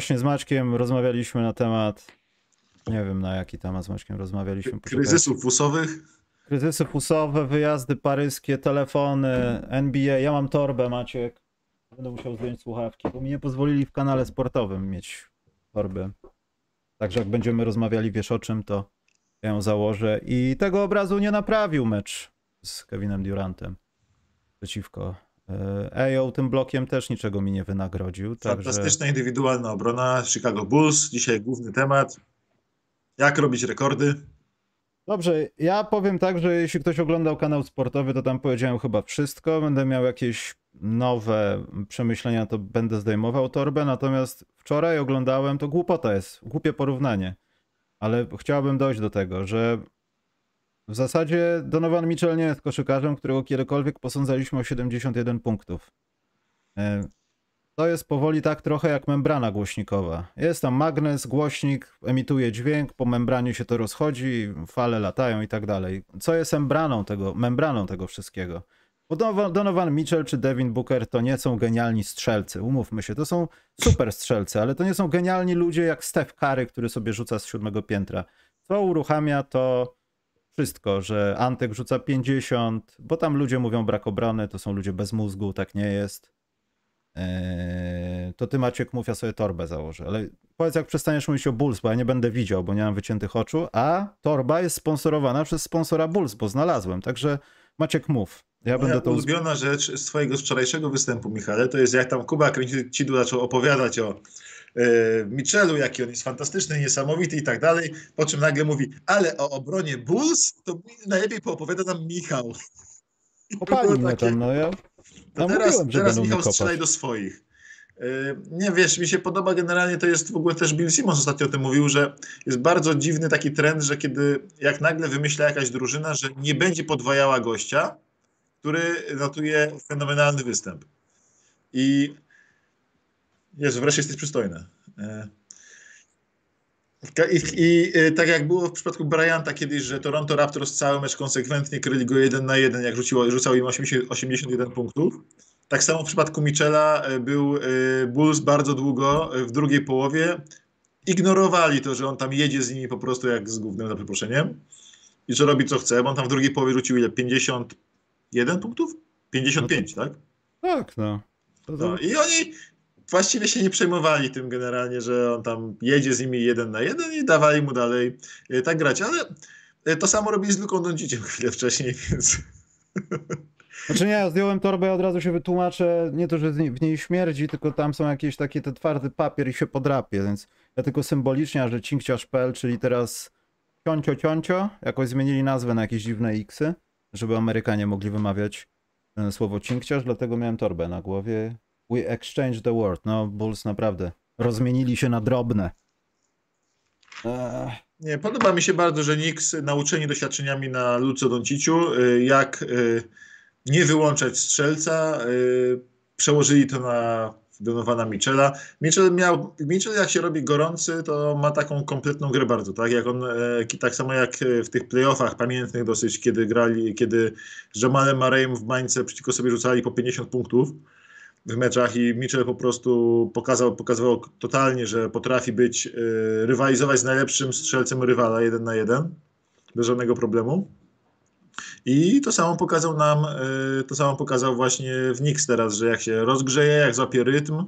Właśnie z Maćkiem rozmawialiśmy na temat. Nie wiem na jaki temat z Maćkiem rozmawialiśmy. Kryzysów fusowych. Kryzysy fusowe, wyjazdy paryskie, telefony, NBA. Ja mam torbę, Maciek. Będę musiał zdjąć słuchawki, bo mi nie pozwolili w kanale sportowym mieć torby. Także jak będziemy rozmawiali, wiesz o czym, to ja ją założę. I tego obrazu nie naprawił mecz z Kevinem Durantem przeciwko Ejo. Tym blokiem też niczego mi nie wynagrodził. Także... Fantastyczna indywidualna obrona. Chicago Bulls. Dzisiaj główny temat. Jak robić rekordy? Dobrze, ja powiem tak, że jeśli ktoś oglądał kanał sportowy, to tam powiedziałem chyba wszystko. Będę miał jakieś nowe przemyślenia, to będę zdejmował torbę. Natomiast wczoraj oglądałem, to głupota jest, głupie porównanie. Ale chciałbym dojść do tego, że w zasadzie Donovan Mitchell nie jest koszykarzem, którego kiedykolwiek posądzaliśmy o 71 punktów. E, To jest powoli tak trochę jak membrana głośnikowa. Jest tam magnes, głośnik, emituje dźwięk, po membranie się to rozchodzi, fale latają i tak dalej. Co jest membraną tego, membraną tego wszystkiego? Bo Donovan- Mitchell czy Devin Booker to nie są genialni strzelcy, umówmy się. To są super strzelcy, ale to nie są genialni ludzie jak Steph Curry, który sobie rzuca z siódmego piętra. Co uruchamia to wszystko, że Antek rzuca 50, bo tam ludzie mówią brak obrony, to są ludzie bez mózgu, tak nie jest. Eee, to ty Maciek mów, ja sobie torbę założę. Ale powiedz jak przestaniesz mówić o Bulls, bo ja nie będę widział, bo nie mam wyciętych oczu, a torba jest sponsorowana przez sponsora Bulls, bo znalazłem. Także Maciek mów. Ja Moja będę to... ulubiona rzecz z twojego wczorajszego występu, Michale, to jest jak tam Kuba Kręcidu zaczął opowiadać o e, Mitchellu, jaki on jest fantastyczny, niesamowity i tak dalej, po czym nagle mówi, ale o obronie Bulls to najlepiej poopowiada nam Michał. Było mnie tam, no ja... To teraz, mówiłem, teraz Michał strzelaj do swoich. Yy, Nie wiesz, mi się podoba generalnie, to jest w ogóle też Bill Simmons ostatnio o tym mówił, że jest bardzo dziwny taki trend, że kiedy jak nagle wymyśla jakaś drużyna, że nie będzie podwajała gościa, który notuje fenomenalny występ. I Jezu, wreszcie jesteś przystojny. Ka- I, I y, tak jak było w przypadku Bryanta kiedyś, że Toronto Raptors cały mecz konsekwentnie kryli go jeden na jeden, jak rzuciło, rzucał im 80, 81 punktów. Tak samo w przypadku Michela y, był Bulls bardzo długo w drugiej połowie. Ignorowali to, że on tam jedzie z nimi po prostu jak z głównym za przeproszeniem i że robi co chce, bo on tam w drugiej połowie rzucił ile? 51 punktów? 55, tak? Tak, no. To, to... No, I oni właściwie się nie przejmowali tym generalnie, że on tam jedzie z nimi jeden na jeden i dawali mu dalej e, tak grać, ale e, to samo robili z Luką Donciciem chwilę wcześniej, więc Znaczy nie, ja zdjąłem torbę od razu się wytłumaczę, nie to, że w niej śmierdzi, tylko tam są jakieś takie te twardy papier i się podrapie, więc ja tylko symbolicznie, że cinkciarz.pl, czyli teraz cioncio cioncio, jakoś zmienili nazwę na jakieś dziwne xy, żeby Amerykanie mogli wymawiać e, słowo cinkciarz, dlatego miałem torbę na głowie. We exchange the word. No, Bulls naprawdę rozmienili się na drobne. Nie, podoba mi się bardzo, że Knicks nauczeni doświadczeniami na Luce Donciciu, e, jak e, nie wyłączać strzelca, e, przełożyli to na Donowana Michela. Mitchell miał, Mitchell jak się robi gorący, to ma taką kompletną grę bardzo, tak? Jak on, e, tak samo jak e, w tych playoffach pamiętnych dosyć, kiedy grali, kiedy z Jamalem Murrayem w bańce przeciwko sobie rzucali po 50 punktów w meczach i Mitchell po prostu pokazał, pokazywał totalnie, że potrafi być, e, rywalizować z najlepszym strzelcem rywala jeden na jeden, bez żadnego problemu. I to samo pokazał nam, y, to samo pokazał właśnie w Knicks teraz, że jak się rozgrzeje, jak złapie rytm,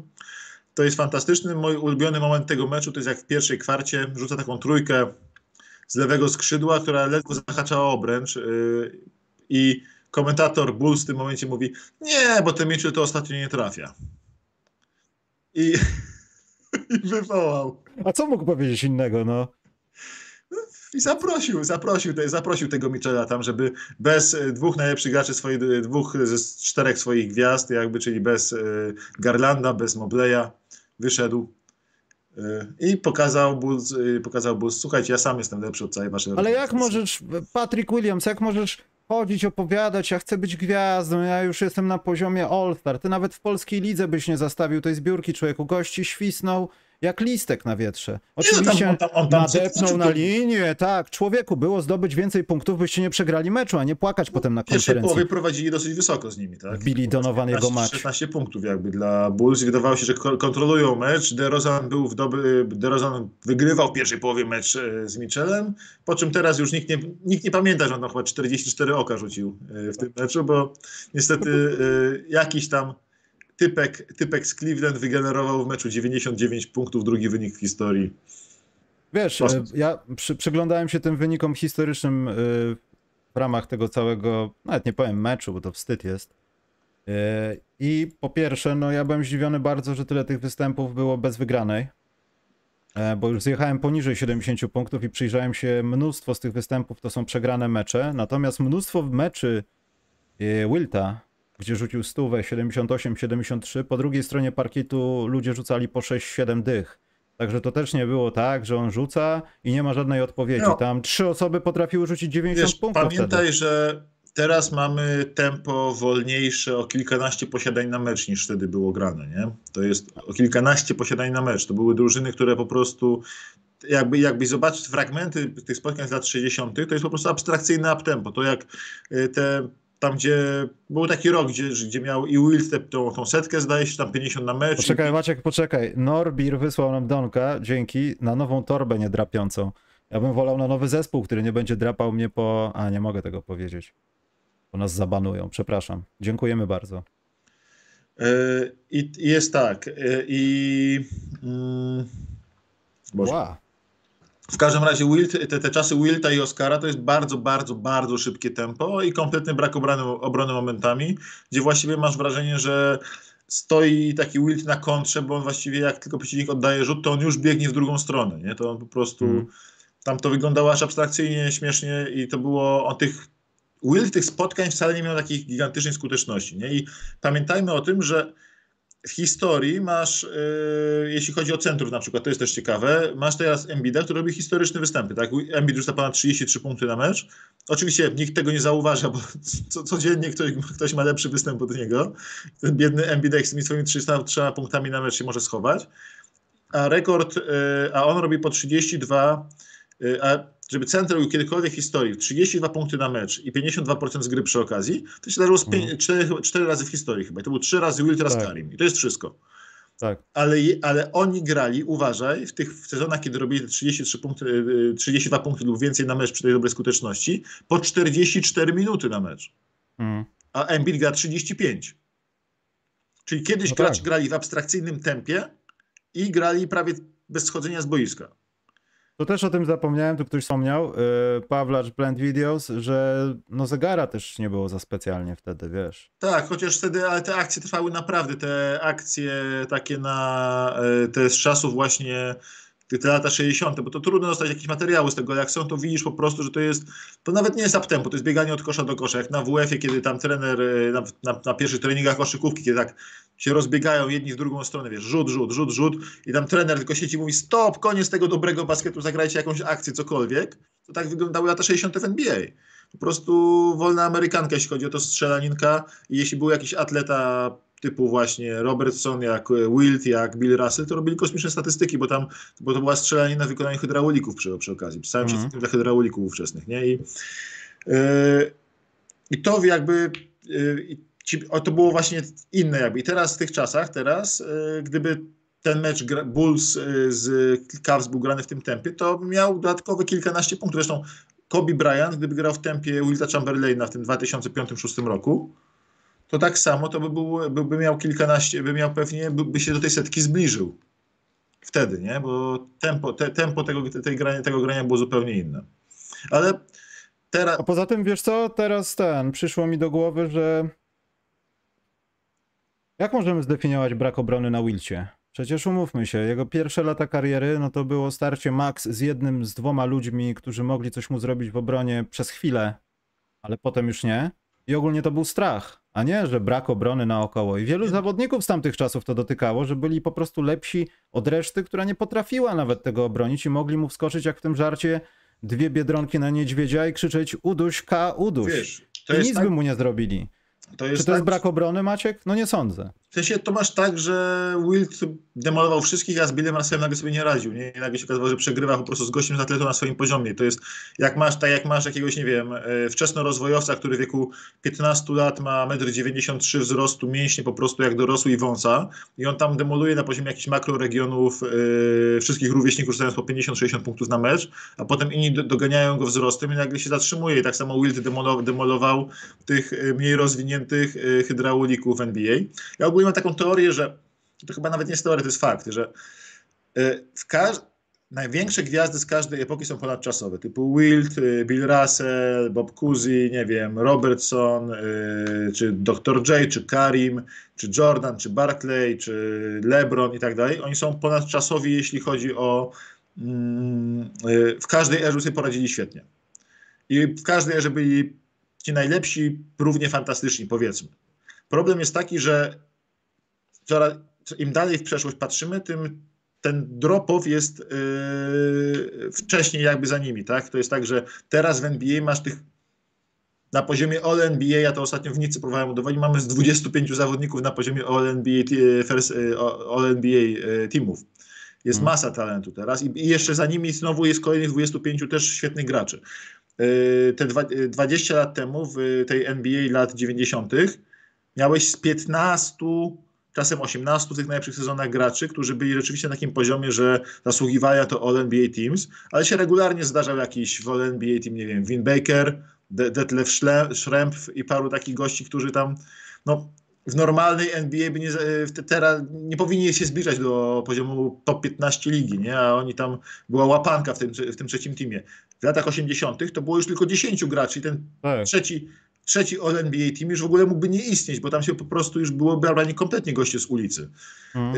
to jest fantastyczny. Mój ulubiony moment tego meczu to jest jak w pierwszej kwarcie rzuca taką trójkę z lewego skrzydła, która ledwo zahacza o obręcz y, i komentator Bulls w tym momencie mówi nie, bo ten Mitchell to ostatnio nie trafia. I, i wywołał. A co mógł powiedzieć innego, no? I zaprosił, zaprosił, zaprosił tego Michela tam, żeby bez e, dwóch najlepszych graczy, swoich, dwóch ze czterech swoich gwiazd, jakby, czyli bez e, Garlanda, bez Mobleya, wyszedł e, i pokazał Bulls, e, pokazał Bulls, słuchajcie, ja sam jestem lepszy od całej waszej Ale jak możesz, Patrick Williams, jak możesz chodzić, opowiadać, ja chcę być gwiazdą, ja już jestem na poziomie All-Star, ty nawet w polskiej lidze byś nie zastawił tej zbiórki, człowieku, gości świsnął jak listek na wietrze. No Oczywiście on tam, on tam nadepnął na linię, tak. Człowieku, było zdobyć więcej punktów, byście nie przegrali meczu, a nie płakać potem na W pierwszej konferencji. połowie prowadzili dosyć wysoko z nimi, tak? Wbili Donovan jego 15, mecz. 16 punktów jakby dla Bulls wydawało się, że ko- kontrolują mecz. DeRozan był w doby, DeRozan wygrywał w pierwszej połowie mecz e, z Michelem, po czym teraz już nikt nie, nikt nie pamięta, że on chyba 44 oka rzucił e, w tym meczu, bo niestety e, jakiś tam typek, typek z Cleveland wygenerował w meczu 99 punktów, drugi wynik w historii. Wiesz, e, Kosmos. ja przy, przyglądałem się tym wynikom historycznym e, w ramach tego całego, nawet nie powiem meczu, bo to wstyd jest. E, I po pierwsze, no ja byłem zdziwiony bardzo, że tyle tych występów było bez wygranej. Bo już zjechałem poniżej 70 punktów i przyjrzałem się, mnóstwo z tych występów to są przegrane mecze, natomiast mnóstwo meczy Wilta, gdzie rzucił stówę 78-73, po drugiej stronie parkietu ludzie rzucali po 6-7 dych. Także to też nie było tak, że on rzuca i nie ma żadnej odpowiedzi. No. Tam trzy osoby potrafiły rzucić 90 Wiesz, punktów pamiętaj, wtedy. że teraz mamy tempo wolniejsze o kilkanaście posiadań na mecz niż wtedy było grane, nie? To jest o kilkanaście posiadań na mecz. To były drużyny, które po prostu jakby, jakby zobaczyć fragmenty tych spotkań z lat 60., to jest po prostu abstrakcyjne uptempo. To jak y, te tam, gdzie był taki rok, gdzie, gdzie miał i Wilt tę- tą, tą setkę, zdaje się, tam 50 na mecz. Poczekaj, Maciek, poczekaj. Norbir wysłał nam Donka, dzięki, na nową torbę niedrapiącą. Ja bym wolał na nowy zespół, który nie będzie drapał mnie po... A, nie mogę tego powiedzieć. Bo nas zabanują, przepraszam. Dziękujemy bardzo. Y, I i jest tak. y, I. Mm, Boże. Wow. W każdym razie Wilt, te, te czasy Wilta i Oscara to jest bardzo, bardzo, bardzo szybkie tempo i kompletny brak obrony, obrony momentami, gdzie właściwie masz wrażenie, że stoi taki Wilt na kontrze, bo on właściwie jak tylko przeciwnik oddaje rzut, to on już biegnie w drugą stronę, nie? To on po prostu, Mhm. tam to wyglądało aż abstrakcyjnie, śmiesznie i to było o tych, Wilt tych spotkań wcale nie miał takiej gigantycznej skuteczności, nie? I pamiętajmy o tym, że w historii masz, yy, jeśli chodzi o centrów na przykład, to jest też ciekawe, masz teraz Embida, który robi historyczne występy, tak? Embiid rzuca ponad 33 punkty na mecz. Oczywiście nikt tego nie zauważa, bo co, codziennie ktoś, ktoś ma lepszy występ od niego. Ten biedny Embiid z tymi swoimi 303 punktami na mecz się może schować. A rekord, yy, a on robi po 32, yy, a żeby center robił kiedykolwiek w historii 32 punkty na mecz i 52% z gry przy okazji, to się zdarzyło z Mhm. 5, 4, 4 razy w historii chyba. I to było 3 razy Will, teraz Tak. Karim. I to jest wszystko. Tak. Ale, ale oni grali, uważaj, w tych w sezonach, kiedy robili te 33 punkty, y, 32 punkty lub więcej na mecz przy tej dobrej skuteczności, po 44 minuty na mecz. Mm. A Embiid gra 35. Czyli kiedyś No tak. grali w abstrakcyjnym tempie i grali prawie bez schodzenia z boiska. To też o tym zapomniałem, tu ktoś wspomniał, yy, Pawlacz Blend Videos, że no zegara też nie było za specjalnie wtedy, wiesz. Tak, chociaż wtedy, ale te akcje trwały naprawdę, te akcje takie na, e, te z czasów właśnie te, lata 60., bo to trudno dostać jakieś materiały z tego, jak są, to widzisz po prostu, że to jest, to nawet nie jest uptempo, to jest bieganie od kosza do kosza, jak na WF-ie, kiedy tam trener e, na, na, na pierwszych treningach koszykówki, kiedy tak się rozbiegają jedni w drugą stronę, wiesz, rzut, rzut, rzut, rzut i tam trener tylko siedzi i mówi stop, koniec tego dobrego basketu, zagrajcie jakąś akcję, cokolwiek. To tak wyglądały lata 60. w NBA. Po prostu wolna amerykanka, jeśli chodzi o to strzelaninka i jeśli był jakiś atleta typu właśnie Robertson, jak Wilt, jak Bill Russell, to robili kosmiczne statystyki, bo tam, bo to była strzelanina w wykonaniu hydraulików przy, przy okazji, przy całym Mhm. szacunku dla hydraulików ówczesnych, nie? I, yy, i to jakby yy, ci, o, to było właśnie inne jakby. I teraz w tych czasach, teraz, yy, gdyby ten mecz Bulls z Cavs był grany w tym tempie, to miał dodatkowe kilkanaście punktów. Zresztą Kobe Bryant, gdyby grał w tempie Wilta Chamberlaina w tym 2005-2006 roku, to tak samo to by, był, by, by miał kilkanaście, by miał pewnie, by, by się do tej setki zbliżył. Wtedy, nie? Bo tempo, te, tempo tego, tej grania, tego grania było zupełnie inne. Ale teraz... A poza tym, wiesz co, teraz ten, przyszło mi do głowy, że jak możemy zdefiniować brak obrony na Wilcie? Przecież umówmy się, jego pierwsze lata kariery, no to było starcie Max z jednym, z dwoma ludźmi, którzy mogli coś mu zrobić w obronie przez chwilę, ale potem już nie. I ogólnie to był strach, a nie, że brak obrony naokoło. I wielu zawodników z tamtych czasów to dotykało, że byli po prostu lepsi od reszty, która nie potrafiła nawet tego obronić i mogli mu wskoczyć jak w tym żarcie dwie biedronki na niedźwiedzia i krzyczeć uduś K, uduś. Wiesz, I nic tak, by mu nie zrobili. To jest Czy to tak, jest brak obrony, Maciek? No nie sądzę. W sensie to masz tak, że Wild demolował wszystkich, a z Billem Russellem nagle sobie nie radził. Nie? I nagle się okazało, że przegrywa po prostu z gościem z atletą na swoim poziomie. To jest jak masz, tak jak masz jakiegoś, nie wiem, e, wczesnorozwojowca, który w wieku 15 lat ma 1,93 m wzrostu, mięśnie po prostu jak dorosły i wąsa i on tam demoluje na poziomie jakichś makroregionów yy, wszystkich rówieśników, rzucając po 50-60 punktów na mecz, a potem inni do, doganiają go wzrostem i nagle się zatrzymuje. I tak samo Wild demolował, demolował tych e, mniej rozwiniętych hydraulików NBA. Ja ogólnie mam taką teorię, że to chyba nawet nie jest teoria, to jest fakt, że y, w największe gwiazdy z każdej epoki są ponadczasowe, typu Wilt, y, Bill Russell, Bob Cousy, nie wiem, Robertson, y, czy Dr. J, czy Karim, czy Jordan, czy Barclay, czy LeBron i tak dalej. Oni są ponadczasowi, jeśli chodzi o mm, w każdej erze sobie poradzili świetnie. I w każdej erze byli ci najlepsi, równie fantastyczni, powiedzmy. Problem jest taki, że coraz, im dalej w przeszłość patrzymy, tym ten drop-off jest yy, wcześniej jakby za nimi, tak? To jest tak, że teraz w NBA masz tych na poziomie All NBA, ja to ostatnio w Nicy próbowałem udowodnić, mamy z 25 zawodników na poziomie All NBA, first, y, All NBA y, teamów. Jest hmm. masa talentu teraz i, i, jeszcze za nimi znowu jest kolejnych 25 też świetnych graczy. Yy, te dwa, 20 lat temu w tej NBA lat 90 miałeś z 15, czasem 18 w tych najlepszych sezonach graczy, którzy byli rzeczywiście na takim poziomie, że zasługiwali to All-NBA Teams, ale się regularnie zdarzał jakiś w All-NBA Team, nie wiem, Vin Baker, Detlef Schrempf i paru takich gości, którzy tam, no, w normalnej NBA by nie, teraz nie powinni się zbliżać do poziomu top 15 ligi, nie? a oni tam, była łapanka w tym, w tym trzecim teamie. W latach 80. to było już tylko 10 graczy i ten tak. trzeci trzeci All-NBA Team już w ogóle mógłby nie istnieć, bo tam się po prostu już było brani kompletnie goście z ulicy. Hmm.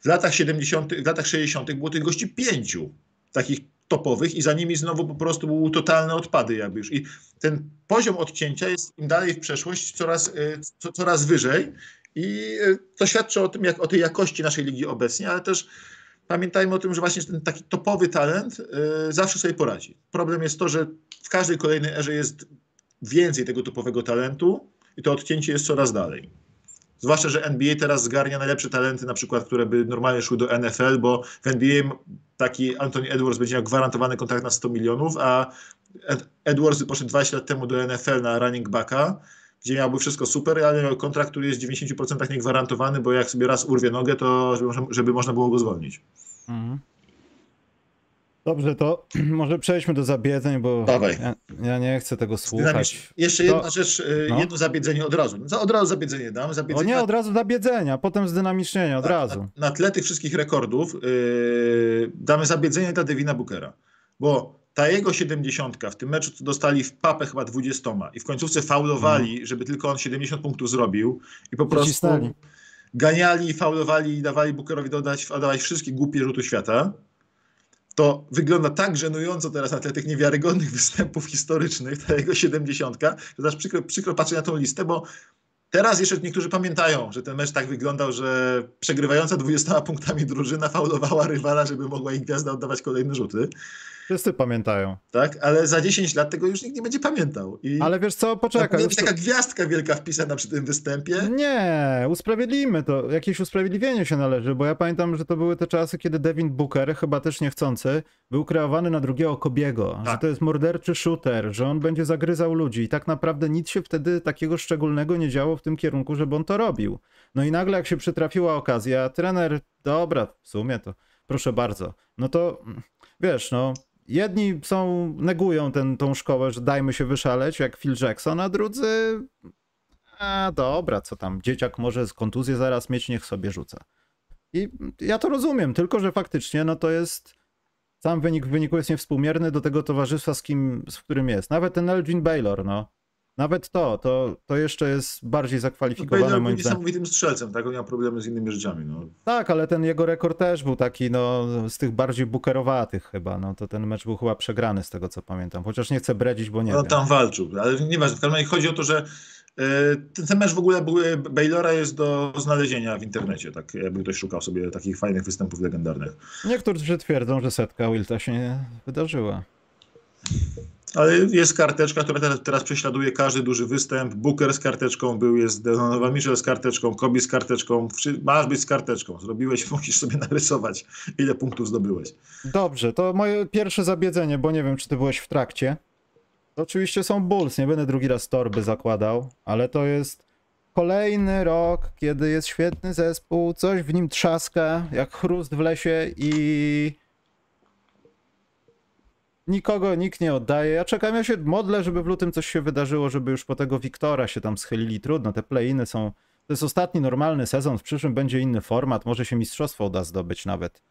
W latach 70., w latach 60. było tych gości pięciu takich topowych i za nimi znowu po prostu były totalne odpady jakby już. I ten poziom odcięcia jest im dalej w przeszłość coraz, y, co, coraz wyżej i y, to świadczy o tym, jak o tej jakości naszej ligi obecnie, ale też pamiętajmy o tym, że właśnie ten taki topowy talent y, zawsze sobie poradzi. Problem jest to, że w każdej kolejnej erze jest więcej tego typowego talentu i to odcięcie jest coraz dalej. Zwłaszcza, że NBA teraz zgarnia najlepsze talenty, na przykład, które by normalnie szły do NFL, bo w NBA taki Anthony Edwards będzie miał gwarantowany kontrakt na 100 milionów, a Edwards poszedł 20 lat temu do NFL na running backa, gdzie miałby wszystko super, ale miał kontrakt, który jest w 90% niegwarantowany, bo jak sobie raz urwie nogę, to żeby, żeby można było go zwolnić. Mhm. Dobrze, to może przejdźmy do zabiedzeń, bo ja, ja, nie chcę tego słuchać. Jeszcze jedna to... rzecz, y, no. jedno zabiedzenie od razu. No, od razu zabiedzenie dam. Zabiedzenie o nie, od razu zabiedzenia, potem zdynamicznienie, od na, razu. Na, na, tle tych wszystkich rekordów yy, damy zabiedzenie dla Devina Bookera, bo ta jego 70 w tym meczu, co dostali w papę chyba 20 i w końcówce faulowali, mhm. żeby tylko on 70 punktów zrobił i po prostu ganiali, faulowali i dawali Bookerowi dodać, dodać wszystkie głupie rzuty świata to wygląda tak żenująco teraz na tle tych niewiarygodnych występów historycznych, ta jego 70, że aż przykro, przykro patrzeć na tą listę, bo teraz jeszcze niektórzy pamiętają, że ten mecz tak wyglądał, że przegrywająca 20 punktami drużyna faulowała rywala, żeby mogła ich gwiazda oddawać kolejne rzuty. Wszyscy pamiętają. Tak, ale za 10 lat tego już nikt nie będzie pamiętał. I ale wiesz co, poczekaj. Jest taka gwiazdka wielka wpisana przy tym występie. Nie, usprawiedliwimy to. Jakieś usprawiedliwienie się należy, bo ja pamiętam, że to były te czasy, kiedy Devin Booker, chyba też niechcący, był kreowany na drugiego Kobiego, tak. że to jest morderczy shooter, że on będzie zagryzał ludzi i tak naprawdę nic się wtedy takiego szczególnego nie działo w tym kierunku, żeby on to robił. No i nagle jak się przytrafiła okazja, trener, dobra, w sumie to proszę bardzo, no to wiesz, no jedni są, negują ten, tą szkołę, że dajmy się wyszaleć, jak Phil Jackson, a drudzy, a dobra, co tam, dzieciak może z kontuzję zaraz mieć, niech sobie rzuca. I ja to rozumiem, tylko że faktycznie, no to jest, sam wynik w wyniku jest niewspółmierny do tego towarzystwa, z kim, z którym jest. Nawet ten Elgin Baylor, no, nawet to, to, to jeszcze jest bardziej zakwalifikowane no, moim zdaniem. niesamowitym strzelcem, tak? On miał problemy z innymi rzeczami. No. Tak, ale ten jego rekord też był taki, no, z tych bardziej bukerowatych chyba. No, to ten mecz był chyba przegrany z tego, co pamiętam. Chociaż nie chcę bredzić, bo nie On wiem. tam walczył, ale nieważne. W każdym razie chodzi o to, że e, ten, ten mecz w ogóle były, Baylora jest do znalezienia w internecie, tak jakby ktoś szukał sobie takich fajnych występów legendarnych. Niektórzy twierdzą, że setka Wilta się nie wydarzyła. Ale jest karteczka, która teraz, prześladuje każdy duży występ. Booker z karteczką był, jest Donovan Mitchell z karteczką, Kobe z karteczką. Masz być z karteczką. Zrobiłeś, musisz sobie narysować, ile punktów zdobyłeś. Dobrze, to moje pierwsze zabiedzenie, bo nie wiem, czy ty byłeś w trakcie. To oczywiście są Bulls, nie będę drugi raz torby zakładał, ale to jest kolejny rok, kiedy jest świetny zespół, coś w nim trzaska, jak chrust w lesie i nikogo nikt nie oddaje. Ja czekam, ja się modlę, żeby w lutym coś się wydarzyło, żeby już po tego Wiktora się tam schylili. Trudno, te play-iny są... To jest ostatni normalny sezon, w przyszłym będzie inny format, może się mistrzostwo uda zdobyć nawet.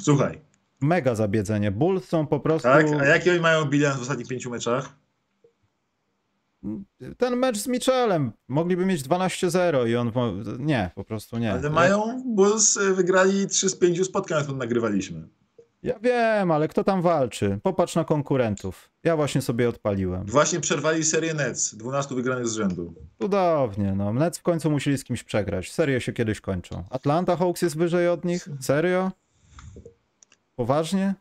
Słuchaj, Mega zabiedzenie. Bulls są po prostu... tak? A jaki oni mają bilans w ostatnich pięciu meczach? Ten mecz z Michelem. Mogliby mieć 12-0 i on... Nie, po prostu nie. Ale mają, Bulls y, wygrali 3 z 5 spotkań, które nagrywaliśmy. Ja wiem, ale kto tam walczy? Popatrz na konkurentów. Ja właśnie sobie odpaliłem. Właśnie przerwali serię Nets, 12 wygranych z rzędu. Cudownie, no. Nets w końcu musieli z kimś przegrać. Serie się kiedyś kończą. Atlanta Hawks jest wyżej od nich? Serio? Poważnie?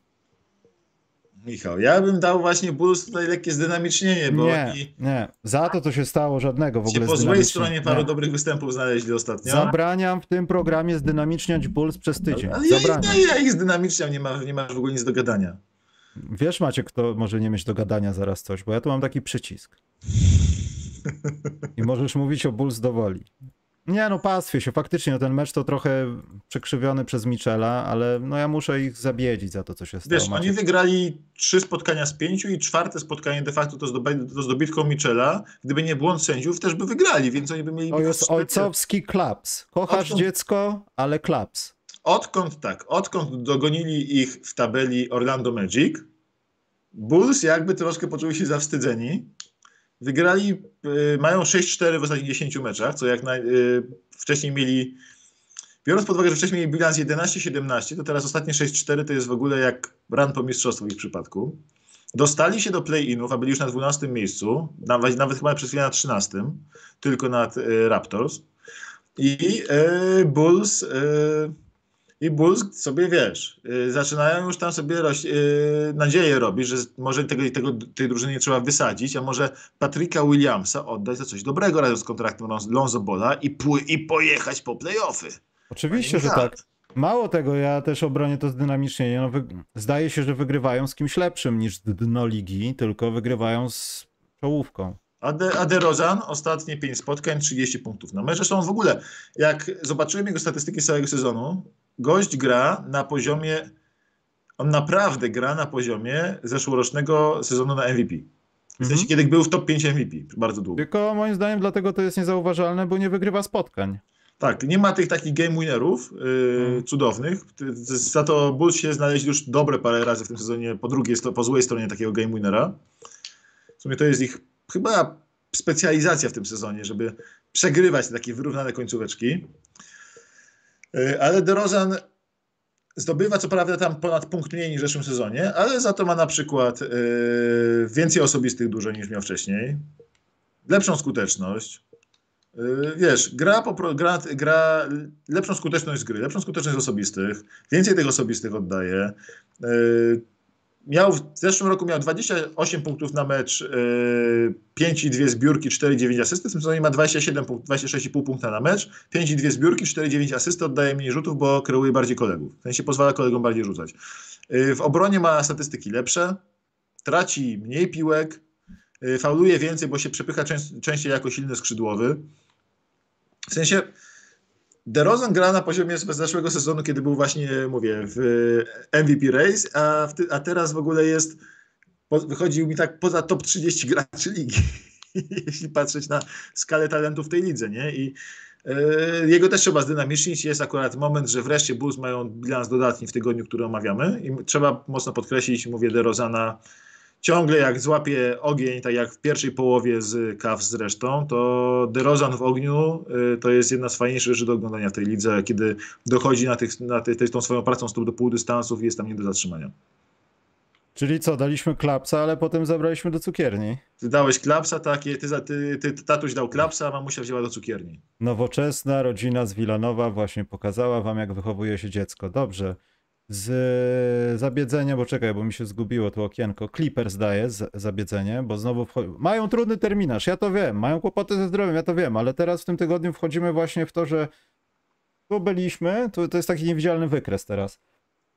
Michał, ja bym dał właśnie Bulls tutaj lekkie zdynamicznienie, bo Nie, oni nie. Za to to się stało żadnego w ogóle po złej stronie paru Nie. dobrych występów znaleźli ostatnio. Zabraniam w tym programie zdynamiczniać Bulls przez tydzień. Ale ja, Zabraniam. ja, ja ich zdynamiczniam, nie ma, nie ma w ogóle nic do gadania. Wiesz, macie, kto może nie mieć do gadania zaraz coś, bo ja tu mam taki przycisk. I możesz mówić o Bulls do woli. Nie no, pastwię się. Faktycznie no, ten mecz to trochę przekrzywiony przez Michela, ale no ja muszę ich zabiedzić za to, co się stało. Wiesz, Macie- oni wygrali trzy spotkania z pięciu i czwarte spotkanie de facto to z, dobe- to z dobitką Michela. Gdyby nie błąd sędziów, też by wygrali, więc oni by mieli... To jest ojcowski klaps. Kochasz Odkąd- dziecko, ale klaps. Odkąd tak, odkąd dogonili ich w tabeli Orlando Magic, Bulls jakby troszkę poczuli się zawstydzeni. Wygrali, y, mają 6-4 w ostatnich 10 meczach, co jak na, y, wcześniej mieli, biorąc pod uwagę, że wcześniej mieli bilans 11-17, to teraz ostatnie 6-4 to jest w ogóle jak run po mistrzostwu w ich przypadku. Dostali się do play-inów, a byli już na 12 miejscu, nawet, nawet chyba przez chwilę na 13, tylko nad y, Raptors. I y, Bulls... Y, i Bulls sobie, wiesz, yy, zaczynają już tam sobie roś, yy, nadzieję robić, że może tego, tego, tej drużyny nie trzeba wysadzić, a może Patryka Williamsa oddać za coś dobrego razem z kontraktem Lon- Lonzo Bola i, i pojechać po playoffy. Oczywiście, że tak. Mało tego, ja też obronię to zdynamicznie. No. Zdaje się, że wygrywają z kimś lepszym niż dno ligi, tylko wygrywają z czołówką. A, De, a DeRozan ostatnie 5 spotkań, 30 punktów na mecz. Zresztą on w ogóle, jak zobaczyłem jego statystyki z całego sezonu, gość gra na poziomie, on naprawdę gra na poziomie zeszłorocznego sezonu na MVP. W sensie, Mhm. kiedy był w top 5 MVP bardzo długo. Tylko moim zdaniem dlatego to jest niezauważalne, bo nie wygrywa spotkań. Tak, nie ma tych takich game winnerów yy, cudownych. Za to Bulls się znaleźli już dobre parę razy w tym sezonie po drugiej, po złej stronie takiego game winnera. W sumie to jest ich chyba specjalizacja w tym sezonie, żeby przegrywać takie wyrównane końcóweczki. Yy, ale DeRozan zdobywa co prawda tam ponad punkt mniej niż w zeszłym sezonie, ale za to ma na przykład yy, więcej osobistych dużo niż miał wcześniej, lepszą skuteczność, Yy, Wiesz, gra, gra, gra lepszą skuteczność z gry, lepszą skuteczność z osobistych, więcej tych osobistych oddaje. Miał w zeszłym roku miał 28 punktów na mecz, yy, 5 i 2 zbiórki, 4,9 asysty. W tym sezonie ma 27 punkt, 26,5 punkta na mecz, 5 i 2 zbiórki, 4,9 asysty, oddaje mniej rzutów, bo kreuje bardziej kolegów. W sensie pozwala kolegom bardziej rzucać. Yy, W obronie ma statystyki lepsze, traci mniej piłek, yy, fauluje więcej, bo się przepycha częst- częściej jako silny skrzydłowy. W sensie DeRozan gra na poziomie z zeszłego sezonu, kiedy był właśnie, mówię, w MVP race, a, ty, a teraz w ogóle jest, po, wychodził mi tak poza top 30 graczy ligi, jeśli patrzeć na skalę talentów w tej lidze, nie? I e, jego też trzeba zdynamicznić. Jest akurat moment, że wreszcie Bulls mają bilans dodatni w tygodniu, który omawiamy i trzeba mocno podkreślić, mówię, DeRozana ciągle jak złapie ogień, tak jak w pierwszej połowie z Cavs zresztą, to DeRozan w ogniu y, to jest jedna z fajniejszych rzeczy do oglądania w tej lidze, kiedy dochodzi na, tych, na tej, tą swoją pracą stóp do półdystansów i jest tam nie do zatrzymania. Czyli co, daliśmy klapsa, ale potem zabraliśmy do cukierni. Ty dałeś klapsa, takie, ty, ty, ty, tatuś dał klapsa, a mamusia wzięła do cukierni. Nowoczesna rodzina z Wilanowa właśnie pokazała wam, jak wychowuje się dziecko. Dobrze. Z zabiedzenia, bo czekaj, bo mi się zgubiło to okienko. Clippers daje z zabiedzenie, bo znowu wchodzi... mają trudny terminarz, ja to wiem, mają kłopoty ze zdrowiem, ja to wiem, ale teraz w tym tygodniu wchodzimy właśnie w to, że tu byliśmy, to, to jest taki niewidzialny wykres teraz,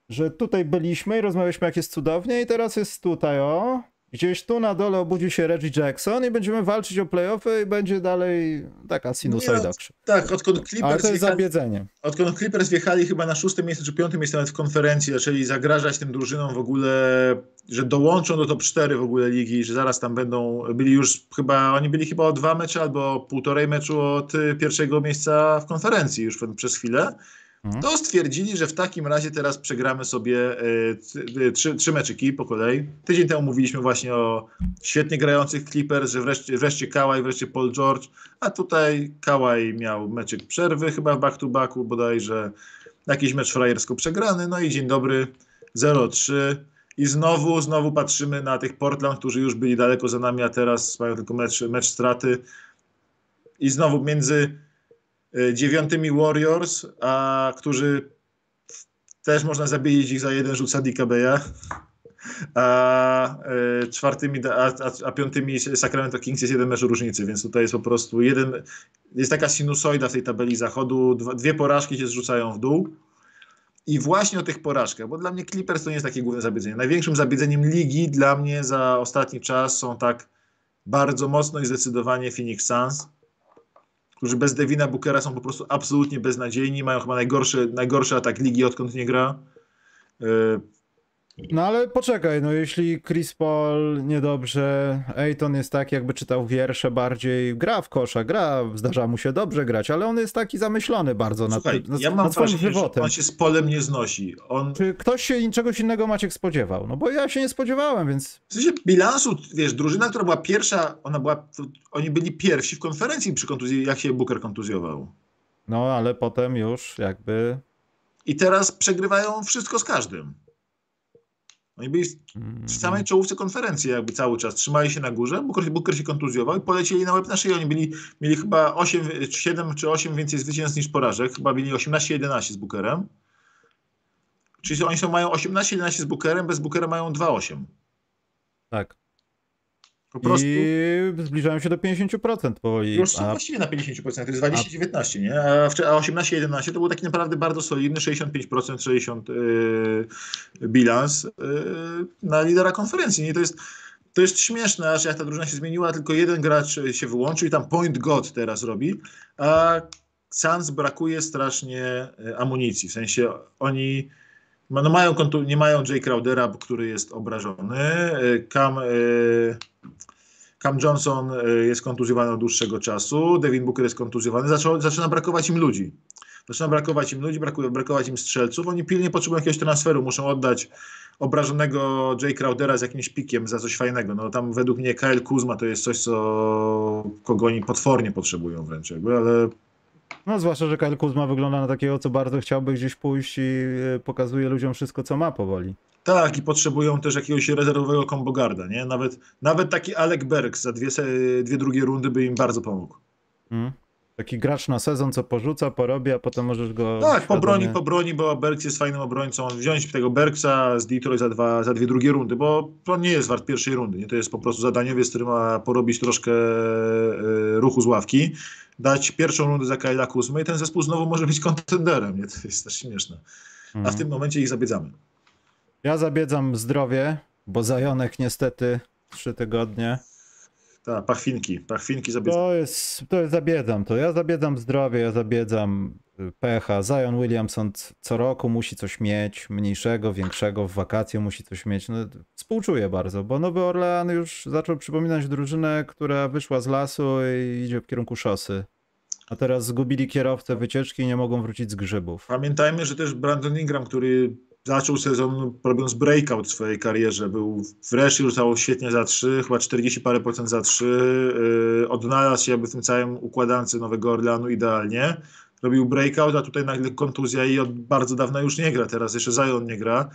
że tutaj byliśmy i rozmawialiśmy jak jest cudownie i teraz jest tutaj, o, Gdzieś tu na dole obudzi się Reggie Jackson i będziemy walczyć o playoffy i będzie dalej taka sinusoida. tak, odkąd Clippers Ale to jest zabiedzenie. Odkąd Clippers wjechali chyba na szóste miejsce czy piąte miejsce nawet w konferencji, zaczęli zagrażać tym drużynom w ogóle, że dołączą do top 4 w ogóle ligi, że zaraz tam będą, byli już chyba, oni byli chyba o dwa mecze albo półtorej meczu od pierwszego miejsca w konferencji już przez chwilę. Mhm. to stwierdzili, że w takim razie teraz przegramy sobie y, trzy, trzy meczyki po kolei. Tydzień temu mówiliśmy właśnie o świetnie grających Clippers, że wreszcie, wreszcie Kawhi, wreszcie Paul George, a tutaj Kawhi miał meczyk przerwy chyba w back-to-backu bodajże, jakiś mecz frajersko przegrany, no i dzień dobry, 0-3. I znowu, znowu patrzymy na tych Portland, którzy już byli daleko za nami, a teraz mają tylko mecz, mecz straty. I znowu między dziewiątymi Warriors, a którzy też można zabijać ich za jeden rzut Sadika Beya, a y, czwartymi, a, a, piątymi Sacramento Kings jest jeden mecz różnicy, więc tutaj jest po prostu jeden, jest taka sinusoida w tej tabeli zachodu, dwie porażki się zrzucają w dół. I właśnie o tych porażkach, bo dla mnie Clippers to nie jest takie główne zabiedzenie. Największym zabiedzeniem ligi dla mnie za ostatni czas są tak bardzo mocno i zdecydowanie Phoenix Suns, którzy bez Devina Bookera są po prostu absolutnie beznadziejni, mają chyba najgorszy, najgorszy atak ligi, odkąd nie gra. No ale poczekaj, no jeśli Chris Paul niedobrze, Ayton jest tak jakby czytał wiersze bardziej, gra w kosza, gra, zdarza mu się dobrze grać, ale on jest taki zamyślony bardzo Słuchaj, nad, nad, ja mam nad swoim żywotem. On się z Polem nie znosi. On... Czy ktoś się czegoś innego Maciek spodziewał? No bo ja się nie spodziewałem, więc... W sensie bilansu, wiesz, drużyna, która była pierwsza, ona była, oni byli pierwsi w konferencji przy kontuzji, jak się Booker kontuzjował. No ale potem już jakby... I teraz przegrywają wszystko z każdym. Oni byli w samej czołówce konferencji jakby cały czas. Trzymali się na górze, Booker, Booker się kontuzjował i polecieli na łeb na szyję. Oni byli, mieli chyba 8, 7 czy 8 więcej zwycięstw niż porażek. Chyba mieli 18-11 z Bookerem. Czyli oni są, mają 18-11 z Bookerem, bez Bookera mają 2-8. Tak. Po prostu. I zbliżają się do 50% powoli. Już są a... właściwie na 50%, to jest 20-19, nie? A 18-11 to był taki naprawdę bardzo solidny 65%, 60 yy, bilans yy, na lidera konferencji. Nie? To jest to jest śmieszne, że jak ta drużyna się zmieniła, tylko jeden gracz się wyłączył i tam point god teraz robi, a Suns brakuje strasznie y, amunicji. W sensie oni no mają nie mają Jay Crowdera, który jest obrażony. Y, Cam, y, Cam Johnson y, jest kontuzjowany od dłuższego czasu, Devin Booker jest kontuzjowany, Zaczą, zaczyna brakować im ludzi. Zaczyna brakować im ludzi, brakuje, brakować im strzelców. Oni pilnie potrzebują jakiegoś transferu, muszą oddać obrażonego Jay Crowdera z jakimś pikiem za coś fajnego. No tam według mnie Kyle Kuzma to jest coś, co kogo oni potwornie potrzebują wręcz, jakby, ale no zwłaszcza, że Kyle Kuzma wygląda na takiego, co bardzo chciałby gdzieś pójść i e, pokazuje ludziom wszystko, co ma powoli. Tak, i potrzebują też jakiegoś rezerwowego kombogarda, nie? Nawet, nawet taki Alec Berg za dwie, dwie drugie rundy by im bardzo pomógł. Hmm. Taki gracz na sezon, co porzuca, porobi, a potem możesz go... Tak, świadomie... pobroni, pobroni, bo Bergs jest fajnym obrońcą. Wziąć tego Bergsa z Detroit za, dwa, za dwie drugie rundy, bo on nie jest wart pierwszej rundy. Nie? To jest po prostu zadaniowiec, który ma porobić troszkę e, ruchu z ławki dać pierwszą rundę za Kyla Kuzmy i ten zespół znowu może być kontenderem. Nie? To jest też śmieszne. A w mhm. tym momencie ich zabiedzamy. Ja zabiedzam zdrowie, bo Zajonek niestety trzy tygodnie. Tak, pachwinki, pachwinki zabiedzam. To jest, to jest zabiedzam to. Ja zabiedzam zdrowie, ja zabiedzam y, pecha. Zion Williamson co roku musi coś mieć, mniejszego, większego, w wakacje musi coś mieć. No, współczuję bardzo, bo Nowy Orlean już zaczął przypominać drużynę, która wyszła z lasu i idzie w kierunku szosy. A teraz zgubili kierowcę wycieczki i nie mogą wrócić z grzybów. Pamiętajmy, że też Brandon Ingram, który zaczął sezon robiąc breakout w swojej karierze. Był wreszcie rzucał świetnie za trzy, chyba 40 parę procent za trzy. Yy, odnalazł się jakby w tym całym układance Nowego Orleanu idealnie. Robił breakout, a tutaj nagle kontuzja i od bardzo dawna już nie gra. Teraz jeszcze Zion nie gra.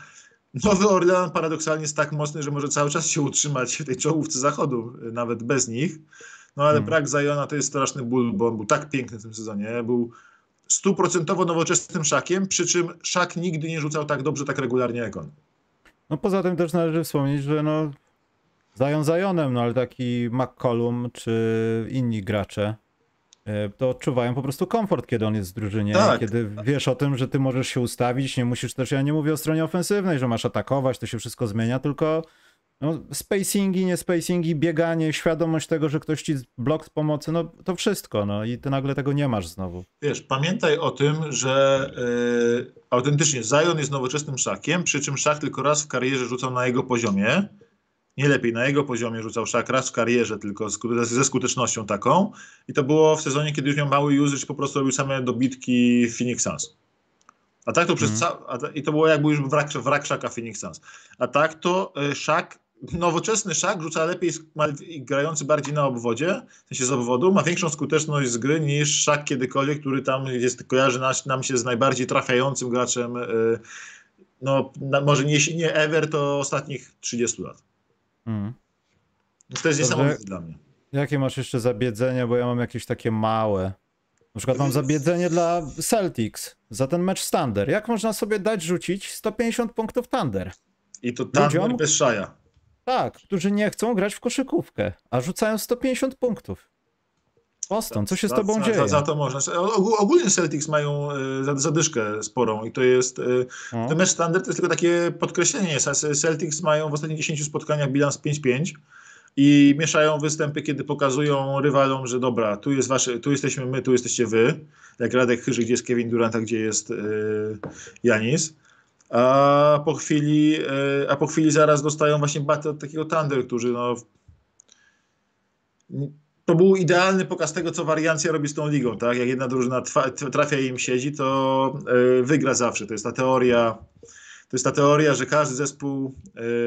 Nowy Orlean paradoksalnie jest tak mocny, że może cały czas się utrzymać w tej czołówce zachodu, yy, nawet bez nich. No ale hmm. brak Zajona to jest straszny ból, bo on był tak piękny w tym sezonie. Był stuprocentowo nowoczesnym szakiem, przy czym szak nigdy nie rzucał tak dobrze, tak regularnie jak on. No poza tym też należy wspomnieć, że no Zion Zionem, no ale taki McCollum czy inni gracze e, to odczuwają po prostu komfort, kiedy on jest w drużynie, Tak. kiedy wiesz o tym, że ty możesz się ustawić, nie musisz też, ja nie mówię o stronie ofensywnej, że masz atakować, to się wszystko zmienia, tylko no, spacingi, nie spacingi, bieganie, świadomość tego, że ktoś ci blok z pomocy, no to wszystko, no i ty nagle tego nie masz znowu. Wiesz, pamiętaj o tym, że e, autentycznie Zion jest nowoczesnym szakiem, przy czym szak tylko raz w karierze rzucał na jego poziomie. Nie lepiej, na jego poziomie rzucał szak raz w karierze, tylko ze skutecznością taką. I to było w sezonie, kiedy już miał mały usage, po prostu robił same dobitki Phoenix Suns. A tak to przez ca- a ta- I to było jakby już wrak, wrak szaka Phoenix Suns. A tak to e, szak, nowoczesny szak rzuca lepiej, grający bardziej na obwodzie, w sensie z obwodu, ma większą skuteczność z gry niż szak kiedykolwiek, który tam jest, kojarzy nas, nam się z najbardziej trafiającym graczem, e, no na, może nie, nie ever, to ostatnich 30 lat. Mm. To jest niesamowite dla mnie. Jakie masz jeszcze zabiedzenia, bo ja mam jakieś takie małe. Na przykład mam zabiedzenie dla Celtics za ten mecz Thunder. Jak można sobie dać rzucić 150 punktów Thunder? I to Thunder Ludziom? bez szaja. Tak, którzy nie chcą grać w koszykówkę, a rzucają 150 punktów. Boston, co się z tobą za, dzieje? Za, za to można. Ogó- Ogólnie Celtics mają za- zadyszkę sporą i to jest... e, No. Ten mecz standard to jest tylko takie podkreślenie. Celtics mają w ostatnich 10 spotkaniach bilans 5-5 i mieszają występy, kiedy pokazują rywalom, że dobra, tu, jest wasze, tu jesteśmy my, tu jesteście wy. Jak Radek Chyży, gdzie jest Kevin Durant, a gdzie jest e, Janis. A po chwili, e, a po chwili zaraz dostają właśnie batę od takiego Thunder, którzy no, to był idealny pokaz tego, co wariancja robi z tą ligą, tak? Jak jedna drużyna trafia i im siedzi, to y, wygra zawsze. To jest ta teoria, to jest ta teoria, że każdy zespół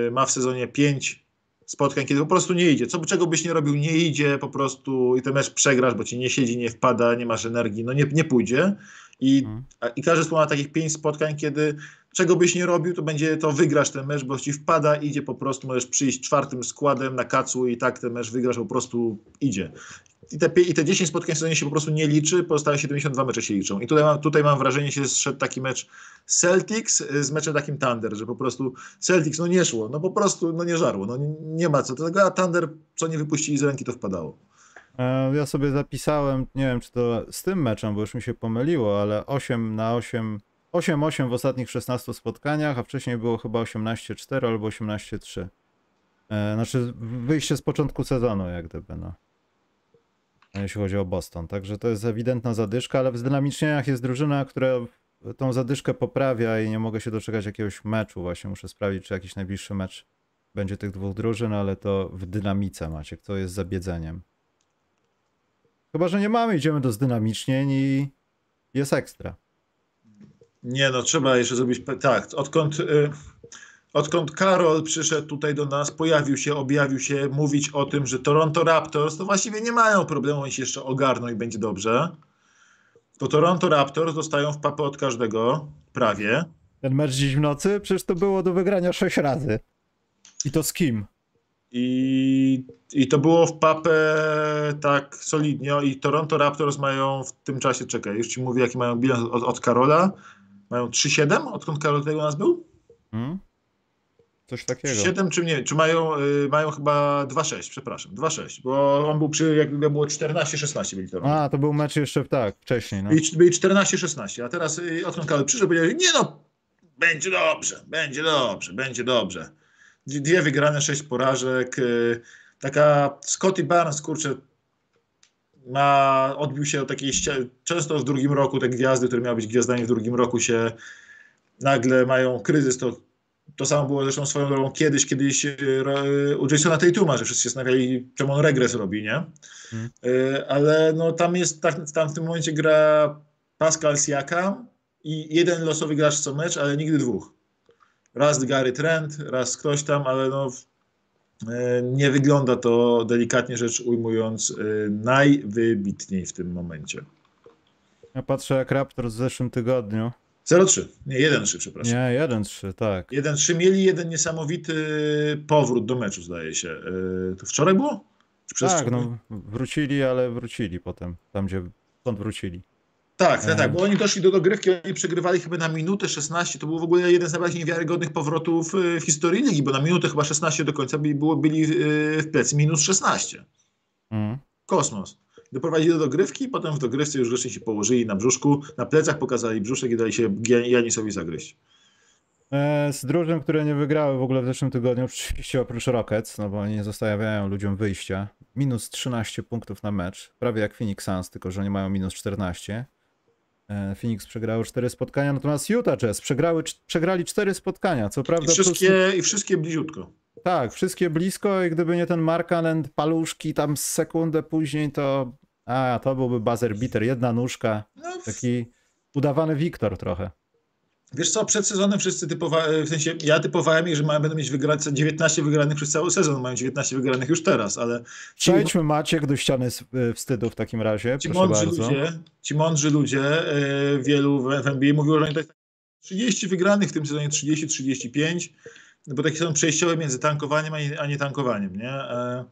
y, ma w sezonie pięć spotkań, kiedy po prostu nie idzie. Co, czego byś nie robił, nie idzie po prostu i ten mecz przegrasz, bo ci nie siedzi, nie wpada, nie masz energii, no nie, nie pójdzie. I, a, I każdy zespół ma takich pięć spotkań, kiedy czego byś nie robił, to będzie to wygrasz ten mecz, bo ci wpada, idzie po prostu, możesz przyjść czwartym składem na kacu i tak ten mecz wygrasz, po prostu idzie. I te, I te 10 spotkań w sezonie się po prostu nie liczy, pozostałe 72 mecze się liczą. I tutaj mam, tutaj mam wrażenie, że zszedł taki mecz Celtics z meczem takim Thunder, że po prostu Celtics, no nie szło, no po prostu no nie żarło, no nie, nie ma co. Tego, a Thunder, co nie wypuścili z ręki, to wpadało. E, Ja sobie zapisałem, nie wiem czy to z tym meczem, bo już mi się pomyliło, ale 8 na 8, 8-8 w ostatnich 16 spotkaniach, a wcześniej było chyba 18-4 albo 18-3. E, Znaczy wyjście z początku sezonu, jak gdyby, no. Jeśli chodzi o Boston. Także to jest ewidentna zadyszka, ale w zdynamicznieniach jest drużyna, która tą zadyszkę poprawia i nie mogę się doczekać jakiegoś meczu. Właśnie muszę sprawdzić, czy jakiś najbliższy mecz będzie tych dwóch drużyn, ale to w dynamice macie, kto jest zabiedzeniem. Chyba, że nie mamy, idziemy do zdynamicznień i jest ekstra. Nie no, trzeba jeszcze zrobić, tak, odkąd, y, odkąd Karol przyszedł tutaj do nas, pojawił się, objawił się, mówić o tym, że Toronto Raptors to właściwie nie mają problemu, oni się jeszcze ogarną i będzie dobrze. To Toronto Raptors dostają w papę od każdego, prawie. Ten mecz dziś w nocy, przecież to było do wygrania 6 razy. I to z kim? I, I to było w papę tak solidnie. I Toronto Raptors mają w tym czasie, czekaj, już ci mówię, jaki mają bilans od, od Karola. Mają 3-7, odkąd Karol tutaj u nas był? Hmm? Coś takiego. 7 czy nie? Czy mają, y, mają chyba 2-6, przepraszam, 2-6, bo on był przy, jakby było 14-16 byli to. A, to był mecz jeszcze tak, wcześniej. No. Byli, byli 14-16, a teraz y, odkąd Karol przyszedł, powiedzieli, nie no, będzie dobrze, będzie dobrze, będzie dobrze. Dwie dwie wygrane, sześć porażek. y, Taka Scotty Barnes, kurczę, ma, odbił się od takiej często w drugim roku te gwiazdy, które miały być gwiazdami w drugim roku się nagle mają kryzys, to to samo było zresztą swoją drogą kiedyś, kiedyś y, u Jasona Tatuma, że wszyscy się zastanawiali, czemu on regres robi, nie? Y, Ale no tam jest, tam w tym momencie gra Pascal Siakam i jeden losowy gracz co mecz, ale nigdy dwóch. Raz Gary Trent, raz ktoś tam, ale no nie wygląda to delikatnie rzecz ujmując y, najwybitniej w tym momencie. Ja patrzę jak Raptors w zeszłym tygodniu. 0-3, nie 1-3, przepraszam. Nie, 1-3, tak. 1-3 mieli jeden niesamowity powrót do meczu, zdaje się. Yy, To wczoraj było? Czy Tak, no wrócili, ale wrócili potem, tam gdzie, stąd wrócili. Tak, tak, tak, bo oni doszli do dogrywki, oni przegrywali chyba na minutę 16, to był w ogóle jeden z najbardziej niewiarygodnych powrotów w historii ligi, bo na minutę chyba 16 do końca byli, było, byli w plecy minus 16. Mm. Kosmos. Doprowadzili do dogrywki, potem w dogrywce już wreszcie się położyli na brzuszku, na plecach pokazali brzuszek i dali się Janisowi zagryźć. E, z drużyn, które nie wygrały w ogóle w zeszłym tygodniu, oczywiście oprócz Rockets, no bo oni nie zostawiają ludziom wyjścia. Minus 13 punktów na mecz, prawie jak Phoenix Suns, tylko że oni mają minus 14. E, Phoenix przegrały 4 spotkania, natomiast Utah Jazz przegrały, przegrali 4 spotkania, co prawda... I wszystkie, plus... i wszystkie bliziutko. Tak, wszystkie blisko i gdyby nie ten Markaland, paluszki tam sekundę później, to a, to byłby buzzer beater, jedna nóżka, no, taki udawany Wiktor trochę. Wiesz co, przed sezonem wszyscy typowali, w sensie ja typowałem ich, że mają, będą mieć wygrać 19 wygranych przez cały sezon, mają 19 wygranych już teraz, ale... Ci, Przejdźmy Maciek do ściany y, wstydu w takim razie, ci mądrzy bardzo. Ludzie, ci mądrzy ludzie, yy, wielu w, w NBA mówiło, że oni tak 30 wygranych w tym sezonie, 30-35, bo takie są przejściowe między tankowaniem a nie, tankowaniem, nie? E,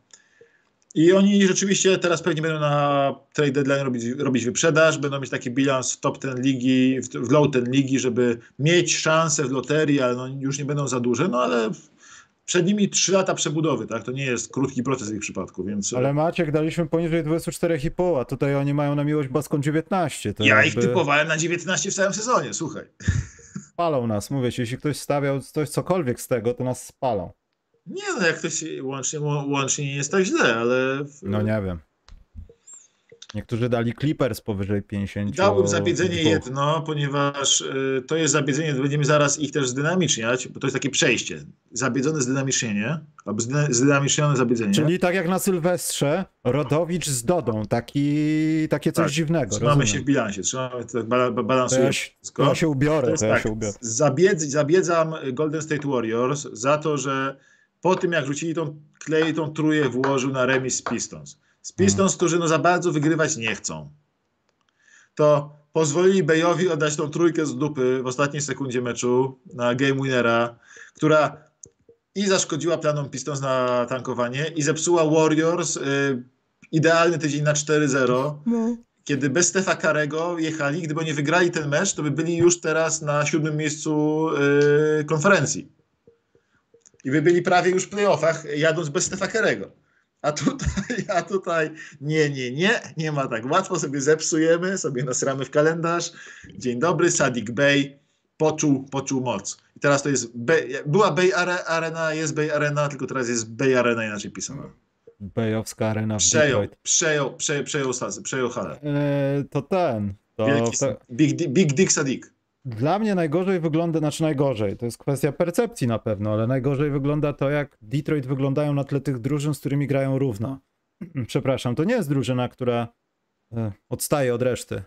I oni rzeczywiście teraz pewnie będą na trade deadline robić, robić wyprzedaż, będą mieć taki bilans w top ten ligi, w low ten ligi, żeby mieć szansę w loterii, ale no już nie będą za duże, no ale przed nimi 3 lata przebudowy, tak? To nie jest krótki proces w ich przypadku, więc... Ale Maciek, daliśmy poniżej 24,5, a tutaj oni mają na miłość boską 19. ja jakby... ich typowałem na 19 w całym sezonie, słuchaj. Spalą nas, mówię ci, jeśli ktoś stawiał coś cokolwiek z tego, to nas spalą. Nie no, jak ktoś łącznie, łącznie nie jest tak źle, ale... No nie wiem. Niektórzy dali Clippers powyżej 50. Dałbym zabiedzenie jedno, ponieważ y, to jest zabiedzenie, będziemy zaraz ich też zdynamiczniać, bo to jest takie przejście. Zabiedzone zdynamicznienie, albo zdynamicznione zabiedzenie. Czyli tak jak na Sylwestrze, Rodowicz z Dodą, taki, takie coś tak, dziwnego. Trzymamy rozumiem. się w bilansie, trzymamy, tak balansujemy to ja, ja się ubiorę, to, to ja tak, się ubiorę. Zabiedz, zabiedzam Golden State Warriors za to, że po tym jak rzucili tą klej, tą truje włożył na remis z Pistons z Pistons, hmm. którzy no za bardzo wygrywać nie chcą, to pozwolili Bayowi oddać tą trójkę z dupy w ostatniej sekundzie meczu na game winnera, która i zaszkodziła planom Pistons na tankowanie i zepsuła Warriors y, idealny tydzień na 4-0. No. Kiedy bez Stefa Karego jechali, gdyby nie wygrali ten mecz, to by byli już teraz na siódmym miejscu y, konferencji. I by byli prawie już w playoffach, jadąc bez Stefa Karego. A tutaj, a tutaj nie, nie, nie, nie ma tak łatwo, sobie zepsujemy, sobie nasramy w kalendarz. Dzień dobry, Sadik Bey poczuł, poczuł moc. I teraz to jest, Bay, była Bay Arena, jest Bay Arena, tylko teraz jest Bay Arena inaczej pisana. Bejowska Arena w przejął, Detroit. Przejął, przejął, przejął, przejął halę. Eee, to ten. To, Wielki. Big, Big Dick Sadik. Dla mnie najgorzej wygląda, znaczy najgorzej, to jest kwestia percepcji na pewno, ale najgorzej wygląda to, jak Detroit wyglądają na tle tych drużyn, z którymi grają równo. Przepraszam, to nie jest drużyna, która e, odstaje od reszty.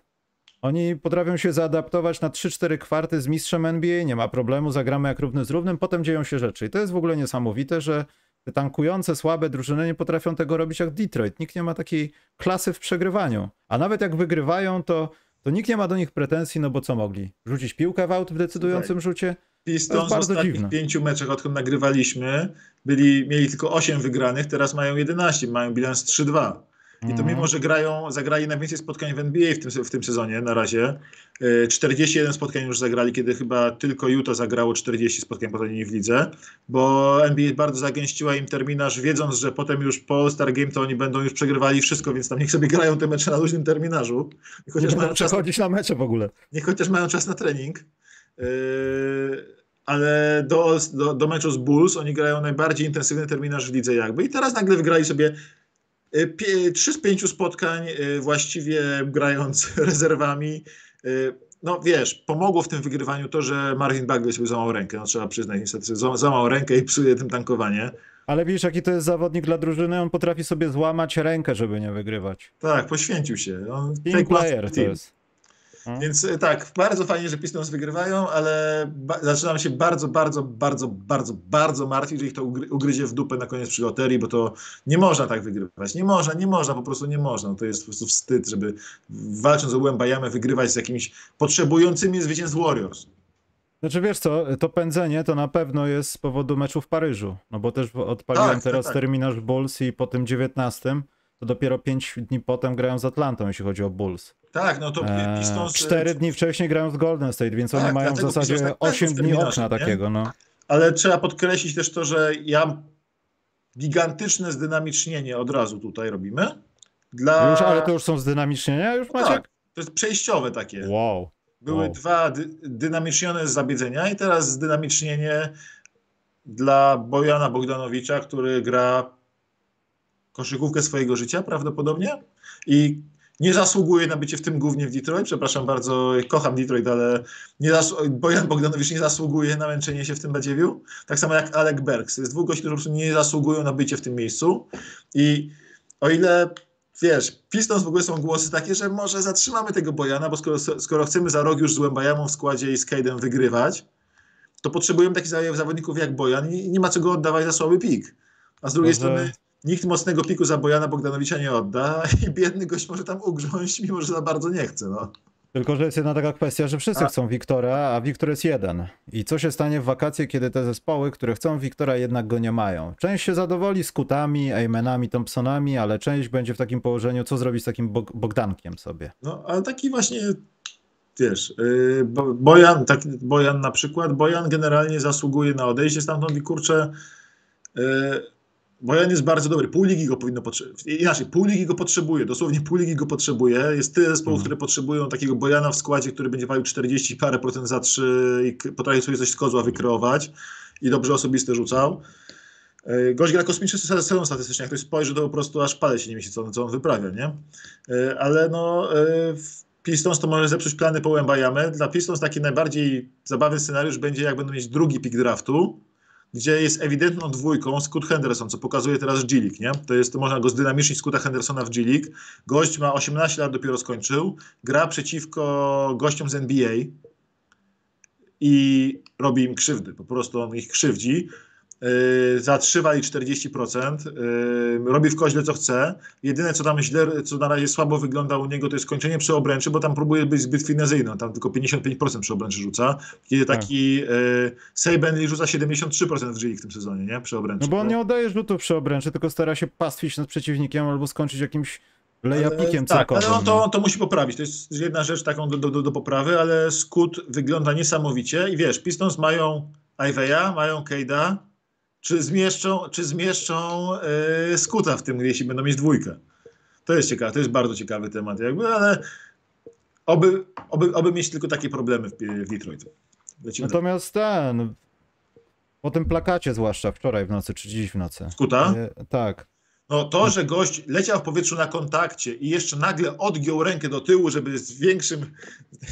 Oni potrafią się zaadaptować na 3-4 kwarty z mistrzem NBA, nie ma problemu, zagramy jak równy z równym, potem dzieją się rzeczy. I to jest w ogóle niesamowite, że te tankujące, słabe drużyny nie potrafią tego robić jak Detroit. Nikt nie ma takiej klasy w przegrywaniu. A nawet jak wygrywają, to to nikt nie ma do nich pretensji, no bo co mogli? Rzucić piłkę w aut w decydującym rzucie? Pistons w ostatnich dziwne. pięciu meczach, odkąd nagrywaliśmy, byli, mieli tylko 8 wygranych, teraz mają 11, mają bilans 3-2. I to mimo, że grają, zagrali najwięcej spotkań w NBA w tym, w tym sezonie na razie. 41 e, spotkań już zagrali, kiedy chyba tylko Utah zagrało 40 spotkań po w lidze, bo NBA bardzo zagęściła im terminarz, wiedząc, że potem już po All-Star Game to oni będą już przegrywali wszystko, więc tam niech sobie grają te mecze na luźnym terminarzu. Niech chociaż nie mają przechodzić na mecze w ogóle. Niech chociaż mają czas na trening. Yy, ale do, do, do meczu z Bulls oni grają najbardziej intensywny terminarz w lidze jakby i teraz nagle wygrali sobie trzy z pięciu spotkań y, właściwie grając rezerwami. Y, no wiesz, pomogło w tym wygrywaniu to, że Marvin Bagley sobie złamał rękę. No trzeba przyznać, niestety złamał rękę i psuje tym tankowanie. Ale wiesz, jaki to jest zawodnik dla drużyny? On potrafi sobie złamać rękę, żeby nie wygrywać. Tak, poświęcił się. On team player to jest. No. Więc e, tak, bardzo fajnie, że Pistons wygrywają, ale zaczynam się bardzo, bardzo, bardzo, bardzo, bardzo martwić, że ich to ugryzie w dupę na koniec przy loterii, bo to nie można tak wygrywać. Nie można, nie można, po prostu nie można. To jest po prostu wstyd, żeby walcząc o Łębajamę wygrywać z jakimiś potrzebującymi zwycięstw Warriors. Znaczy wiesz co, to pędzenie to na pewno jest z powodu meczu w Paryżu, no bo też odpaliłem tak, tak teraz tak, tak. terminarz Bulls i po tym 19 to dopiero 5 dni potem grają z Atlantą, jeśli chodzi o Bulls. Tak, no to Eee, Pistons... Cztery dni wcześniej grają z Golden State, więc Tak, oni mają w zasadzie tak 8 pędzą w dni okna nie? takiego, no. Ale trzeba podkreślić też to, że ja gigantyczne zdynamicznienie od razu tutaj robimy. Dla... Już, ale to już są zdynamicznienia już macie? Tak, to jest przejściowe takie. Wow. Były Wow. dwa dy, dynamicznione zabiedzenia i teraz zdynamicznienie dla Bojana Bogdanowicza, który gra koszykówkę swojego życia prawdopodobnie i nie zasługuje na bycie w tym głównie w Detroit. Przepraszam bardzo, kocham Detroit, ale nie zas- Bojan Bogdanowicz nie zasługuje na męczenie się w tym badziewiu. Tak samo jak Alec Bergs. Jest dwóch gości, którzy po prostu nie zasługują na bycie w tym miejscu. I o ile wiesz, Pistons w ogóle są głosy takie, że może zatrzymamy tego Bojana, bo skoro, skoro chcemy za rok już z Łębajamą w składzie i z Cade'em wygrywać, to potrzebujemy takich zaw- zawodników jak Bojan i nie ma czego oddawać za słaby pik. A z drugiej Może- strony nikt mocnego piku za Bojana Bogdanowicza nie odda i biedny gość może tam ugrząść, mimo że za bardzo nie chce. No. Tylko, że jest jedna taka kwestia, że wszyscy A- chcą Wiktora, a Wiktor jest jeden. I co się stanie w wakacje, kiedy te zespoły, które chcą Wiktora, jednak go nie mają? Część się zadowoli z Kutami, Ejmenami, Thompsonami, ale część będzie w takim położeniu, co zrobić z takim Bog- Bogdankiem sobie. No, ale taki właśnie, wiesz, yy, Bo- Bojan, tak, Bojan na przykład, Bojan generalnie zasługuje na odejście stamtąd i kurczę, yy, Bojan jest bardzo dobry, pół ligi go powinno potrzebować, inaczej, pół ligi go potrzebuje, dosłownie pół ligi go potrzebuje, jest tyle zespołów, Mhm. które potrzebują takiego Bojana w składzie, który będzie walił 40 parę procent za trzy i k- potrafi sobie coś z kozła wykreować i dobrze osobiste rzucał. Yy, Gość gra kosmiczny sezon statystycznie, jak ktoś spojrzy, to po prostu aż palec się nie mieści, co on, co on wyprawia, nie? Yy, Ale no, w Pistons to może zepsuć plany po Łębajamy. Dla Pistons taki najbardziej zabawny scenariusz będzie, jak będą mieć drugi pik draftu, gdzie jest ewidentną dwójką Scott Henderson, co pokazuje teraz G-League, nie? To jest, to można go zdynamicznić Scotta Hendersona w G-League. Gość ma 18 lat, dopiero skończył, gra przeciwko gościom z NBA i robi im krzywdy, po prostu on ich krzywdzi. Yy, zatrzyma i 40%, yy, robi w koźle co chce. Jedyne co tam źle, co na razie słabo wygląda u niego, to jest kończenie przy obręczy, bo tam próbuje być zbyt finezyjny, tam tylko 55% przy obręczy rzuca. Kiedy taki yy, Saban rzuca 73% w G w tym sezonie, nie? Przy obręczy. No bo on nie oddaje rzutów przy obręczy, tylko stara się pastwić nad przeciwnikiem albo skończyć jakimś lejapikiem tak, ale on to, no. on to musi poprawić. To jest jedna rzecz taką do, do, do poprawy, ale Skut wygląda niesamowicie. I wiesz, Pistons mają Iveya, mają Cade'a. Czy zmieszczą, czy zmieszczą yy, Skuta w tym, jeśli będą mieć dwójkę? To jest ciekawe, to jest bardzo ciekawy temat, jakby, ale oby, oby, oby mieć tylko takie problemy w, w Detroit. Lecimy dalej. Natomiast ten, po tym plakacie zwłaszcza wczoraj w nocy, czy dziś w nocy. Skuta? E, tak. No to, że gość leciał w powietrzu na kontakcie i jeszcze nagle odgiął rękę do tyłu, żeby z większym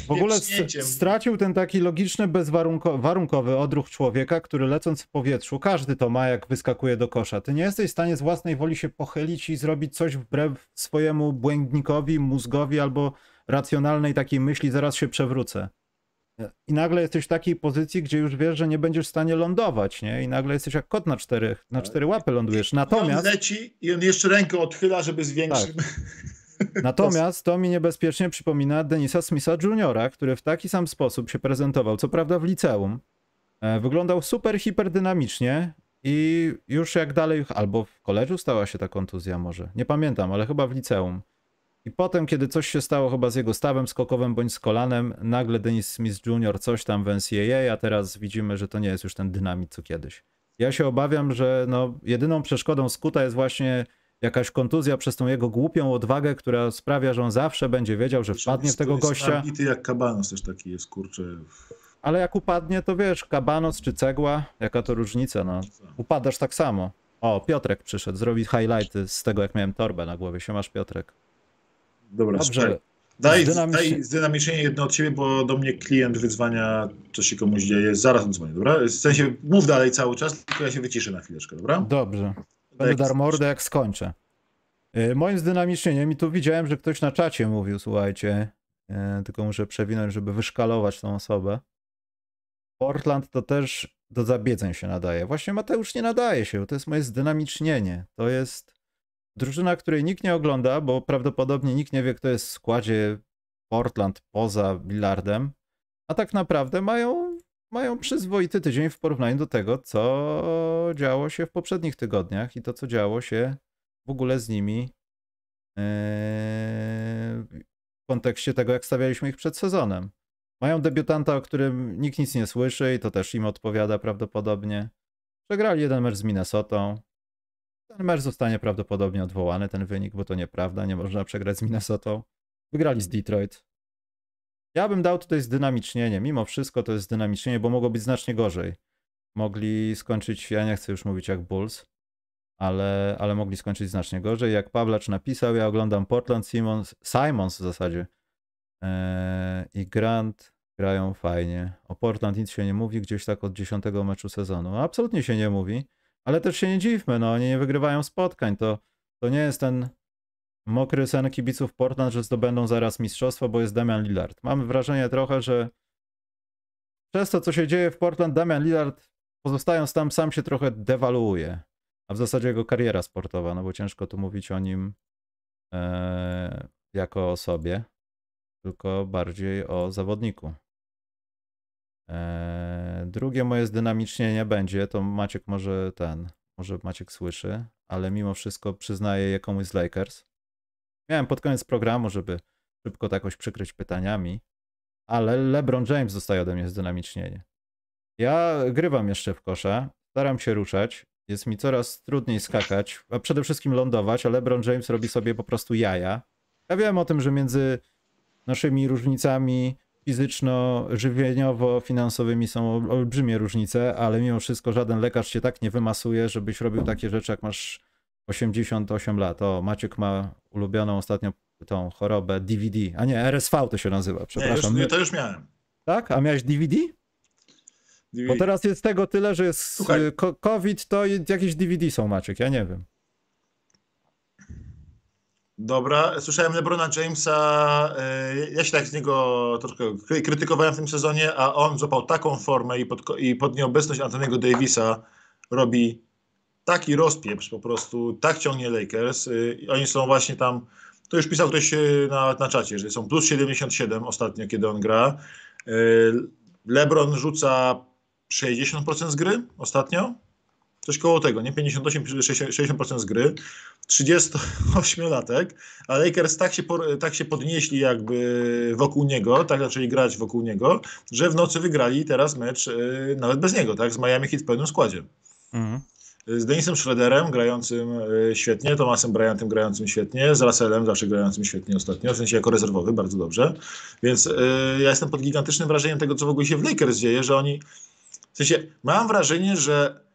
W ogóle stracił ten taki logiczny, bezwarunkowy odruch człowieka, który lecąc w powietrzu, każdy to ma, jak wyskakuje do kosza. Ty nie jesteś w stanie z własnej woli się pochylić i zrobić coś wbrew swojemu błędnikowi, mózgowi albo racjonalnej takiej myśli, zaraz się przewrócę. I nagle jesteś w takiej pozycji, gdzie już wiesz, że nie będziesz w stanie lądować, nie? I nagle jesteś jak kot na cztery, na cztery łapy lądujesz. I on Natomiast, leci i on jeszcze rękę odchyla, żeby zwiększyć. natomiast to mi niebezpiecznie przypomina Denisa Smitha Jr., który w taki sam sposób się prezentował, co prawda w liceum. E, Wyglądał super hiperdynamicznie i już jak dalej, albo w koledżu stała się ta kontuzja może, nie pamiętam, ale chyba w liceum. I potem, kiedy coś się stało chyba z jego stawem skokowym bądź z kolanem, nagle Dennis Smith Jr. coś tam w NCAA, a teraz widzimy, że to nie jest już ten dynamit co kiedyś. Ja się obawiam, że no, jedyną przeszkodą Skuta jest właśnie jakaś kontuzja przez tą jego głupią odwagę, która sprawia, że on zawsze będzie wiedział, że wpadnie w tego Jest gościa, nabity jak kabanos też taki jest, kurczę. ale jak upadnie, to wiesz, kabanos czy cegła, jaka to różnica, no. Upadasz tak samo. O, Piotrek przyszedł, zrobi highlighty z tego, jak miałem torbę na głowie. Siemasz, Piotrek. Dobra, Dobrze. słuchaj. Daj, Zdynamicznie- daj zdynamiczenie jedno od ciebie, bo do mnie klient wyzwania, co się komuś dzieje. Zaraz on dzwoni, dobra? W sensie mów dalej cały czas, tylko ja się wyciszę na chwileczkę, dobra? Dobrze. Będę Daj- dar mordę, jak skończę. Yy, Moim zdynamicznieniem, i tu widziałem, że ktoś na czacie mówił, słuchajcie, yy, tylko muszę przewinąć, żeby wyszkalować tą osobę. Portland to też do zabiedzeń się nadaje. Właśnie Mateusz nie nadaje się, bo to jest moje zdynamicznienie. To jest drużyna, której nikt nie ogląda, bo prawdopodobnie nikt nie wie, kto jest w składzie Portland poza Billardem, a tak naprawdę mają, mają przyzwoity tydzień w porównaniu do tego, co działo się w poprzednich tygodniach i to, co działo się w ogóle z nimi w kontekście tego, jak stawialiśmy ich przed sezonem. Mają debiutanta, o którym nikt nic nie słyszy i to też im odpowiada prawdopodobnie. Przegrali jeden mecz z Minnesotą. Ten mecz zostanie prawdopodobnie odwołany, ten wynik, bo to nieprawda, nie można przegrać z Minnesotą. Wygrali z Detroit. Ja bym dał tutaj zdynamicznienie. Mimo wszystko to jest zdynamicznienie, bo mogło być znacznie gorzej. Mogli skończyć, ja nie chcę już mówić jak Bulls, ale, ale mogli skończyć znacznie gorzej. Jak Pawlacz napisał, ja oglądam Portland Simons, Simons w zasadzie eee, i Grant grają fajnie. O Portland nic się nie mówi, gdzieś tak od dziesiątego meczu sezonu. Absolutnie się nie mówi, ale też się nie dziwmy, no oni nie wygrywają spotkań, to, to nie jest ten mokry sen kibiców Portland, że zdobędą zaraz mistrzostwo, bo jest Damian Lillard. Mamy wrażenie trochę, że przez to, co się dzieje w Portland, Damian Lillard pozostając tam sam się trochę dewaluuje a w zasadzie jego kariera sportowa, no bo ciężko tu mówić o nim e, jako o sobie, tylko bardziej o zawodniku. E, drugie moje zdynamicznienie będzie, to Maciek może ten, może Maciek słyszy, ale mimo wszystko przyznaję je komuś z Lakers. Miałem pod koniec programu, żeby szybko to jakoś przykryć pytaniami, ale LeBron James dostaje ode mnie zdynamicznienie. Ja grywam jeszcze w kosza, staram się ruszać, jest mi coraz trudniej skakać, a przede wszystkim lądować, a LeBron James robi sobie po prostu jaja. Ja wiem o tym, że między naszymi różnicami fizyczno-żywieniowo-finansowymi są olbrzymie różnice, ale mimo wszystko żaden lekarz cię tak nie wymasuje, żebyś robił takie rzeczy, jak masz 88 lat. O, Maciek ma ulubioną ostatnio tą chorobę DVD, a nie, RSV to się nazywa, przepraszam. Nie, już, to już miałem. Tak? A miałeś DVD? DVD. Bo teraz jest tego tyle, że jest Słuchaj. COVID, to jakieś DVD są, Maciek, ja nie wiem. Dobra, słyszałem LeBrona Jamesa, e, ja się tak z niego troszkę krytykowałem w tym sezonie, a on złapał taką formę i pod, i pod nieobecność Antoniego Davisa robi taki rozpieprz po prostu, tak ciągnie Lakers. E, oni są właśnie tam, to już pisał ktoś e, na, na czacie, że są plus 77 ostatnio, kiedy on gra. LeBron rzuca 60% z gry ostatnio. Coś koło tego, nie 58, 60% z gry. 38-latek, a Lakers tak się, tak się podnieśli jakby wokół niego, tak zaczęli grać wokół niego, że w nocy wygrali teraz mecz yy, nawet bez niego, tak, z Miami Heat w pełnym składzie. Mhm. Z Denisem Schroederem grającym yy, świetnie, Tomasem Bryantem grającym świetnie, z Russellem zawsze grającym świetnie ostatnio, w sensie jako rezerwowy, bardzo dobrze. Więc yy, ja jestem pod gigantycznym wrażeniem tego, co w ogóle się w Lakers dzieje, że oni w sensie, mam wrażenie, że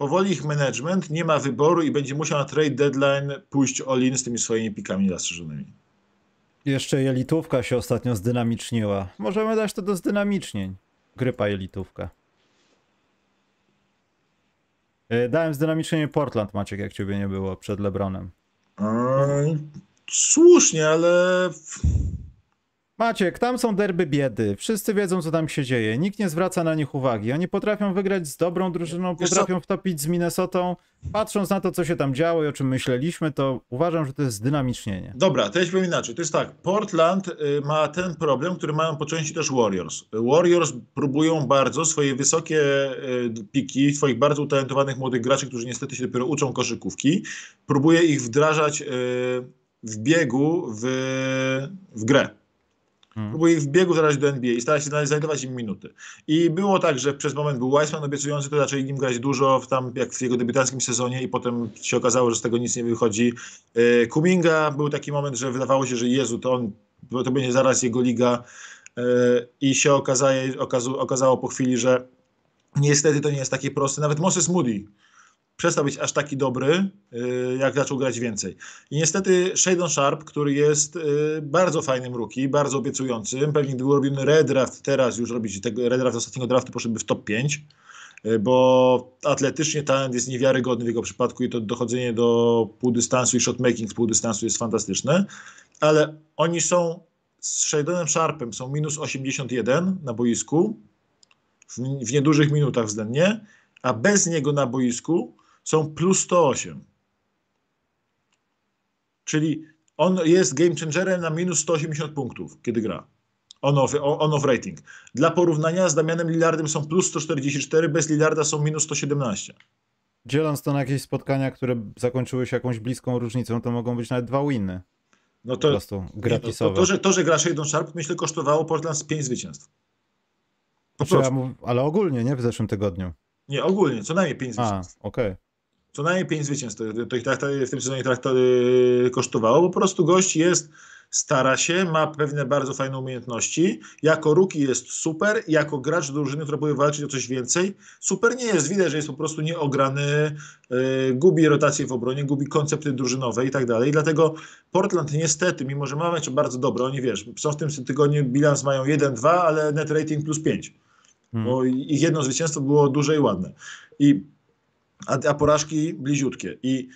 powoli ich management nie ma wyboru i będzie musiał na trade deadline pójść all-in z tymi swoimi pikami zastrzeżonymi. Jeszcze jelitówka się ostatnio zdynamiczniła. Możemy dać to do zdynamicznień. Grypa jelitówka. E, dałem zdynamicznienie Portland, Maciek, jak ciebie nie było przed Lebronem. Eee, słusznie, ale Maciek, tam są derby biedy. Wszyscy wiedzą, co tam się dzieje. Nikt nie zwraca na nich uwagi. Oni potrafią wygrać z dobrą drużyną, potrafią wtopić z Minnesotą. Patrząc na to, co się tam działo i o czym myśleliśmy, to uważam, że to jest dynamicznienie. Dobra, to ja powiem inaczej. To jest tak, Portland y, ma ten problem, który mają po części też Warriors. Warriors próbują bardzo swoje wysokie y, piki, swoich bardzo utalentowanych młodych graczy, którzy niestety się dopiero uczą koszykówki, próbuje ich wdrażać y, w biegu w, w grę. Hmm. Próbuje w biegu zaraz do NBA i stara się znajdować im minuty. I było tak, że przez moment był Weissman obiecujący, to zaczęli nim grać dużo, w tam jak w jego debiutanckim sezonie i potem się okazało, że z tego nic nie wychodzi. E, Kuminga był taki moment, że wydawało się, że Jezu, to on, to będzie zaraz jego liga e, i się okazało, okazało po chwili, że niestety to nie jest takie proste. Nawet Moses Moody przestał być aż taki dobry, y, jak zaczął grać więcej. I niestety Shadon Sharp, który jest y, bardzo fajnym rookie, bardzo obiecującym, pewnie gdyby robiony redraft teraz, już robić tego redraft ostatniego draftu, poszedłby w top 5, y, bo atletycznie talent jest niewiarygodny w jego przypadku i to dochodzenie do półdystansu i shotmaking z półdystansu jest fantastyczne, ale oni są z Shadonem Sharpem są minus 81 na boisku w, w niedużych minutach względnie, a bez niego na boisku są plus 108. Czyli on jest game changerem na minus 180 punktów, kiedy gra. On-off, on-off rating. Dla porównania z Damianem Lillardem są plus 144, bez Lillarda są minus 117. dzieląc to na jakieś spotkania, które zakończyły się jakąś bliską różnicą, to mogą być nawet dwa winy. No Po to, prostu nie, no, gratisowe. to, to, że, to, że gra Shadon Sharp, myślę, kosztowało Portland z 5 zwycięstw. Po Znaczy, ja prostu. ale ogólnie, nie w zeszłym tygodniu. Nie, ogólnie, co najmniej 5 A, zwycięstw. okej. Co najmniej 5 zwycięstw to, to ich tak, w tym sezonie tak to yy, kosztowało. Po prostu gość jest, stara się, ma pewne bardzo fajne umiejętności. Jako rookie jest super, jako gracz drużyny, która próbuje walczyć o coś więcej, super nie jest. Widać, że jest po prostu nieograny, yy, gubi rotację w obronie, gubi koncepty drużynowe i tak dalej. Dlatego Portland niestety, mimo że ma mecze bardzo dobre, oni wiesz, są w tym tygodniu bilans mają 1-2, ale net rating plus 5 Hmm. bo ich jedno zwycięstwo było duże i ładne. I, a, a porażki bliziutkie. I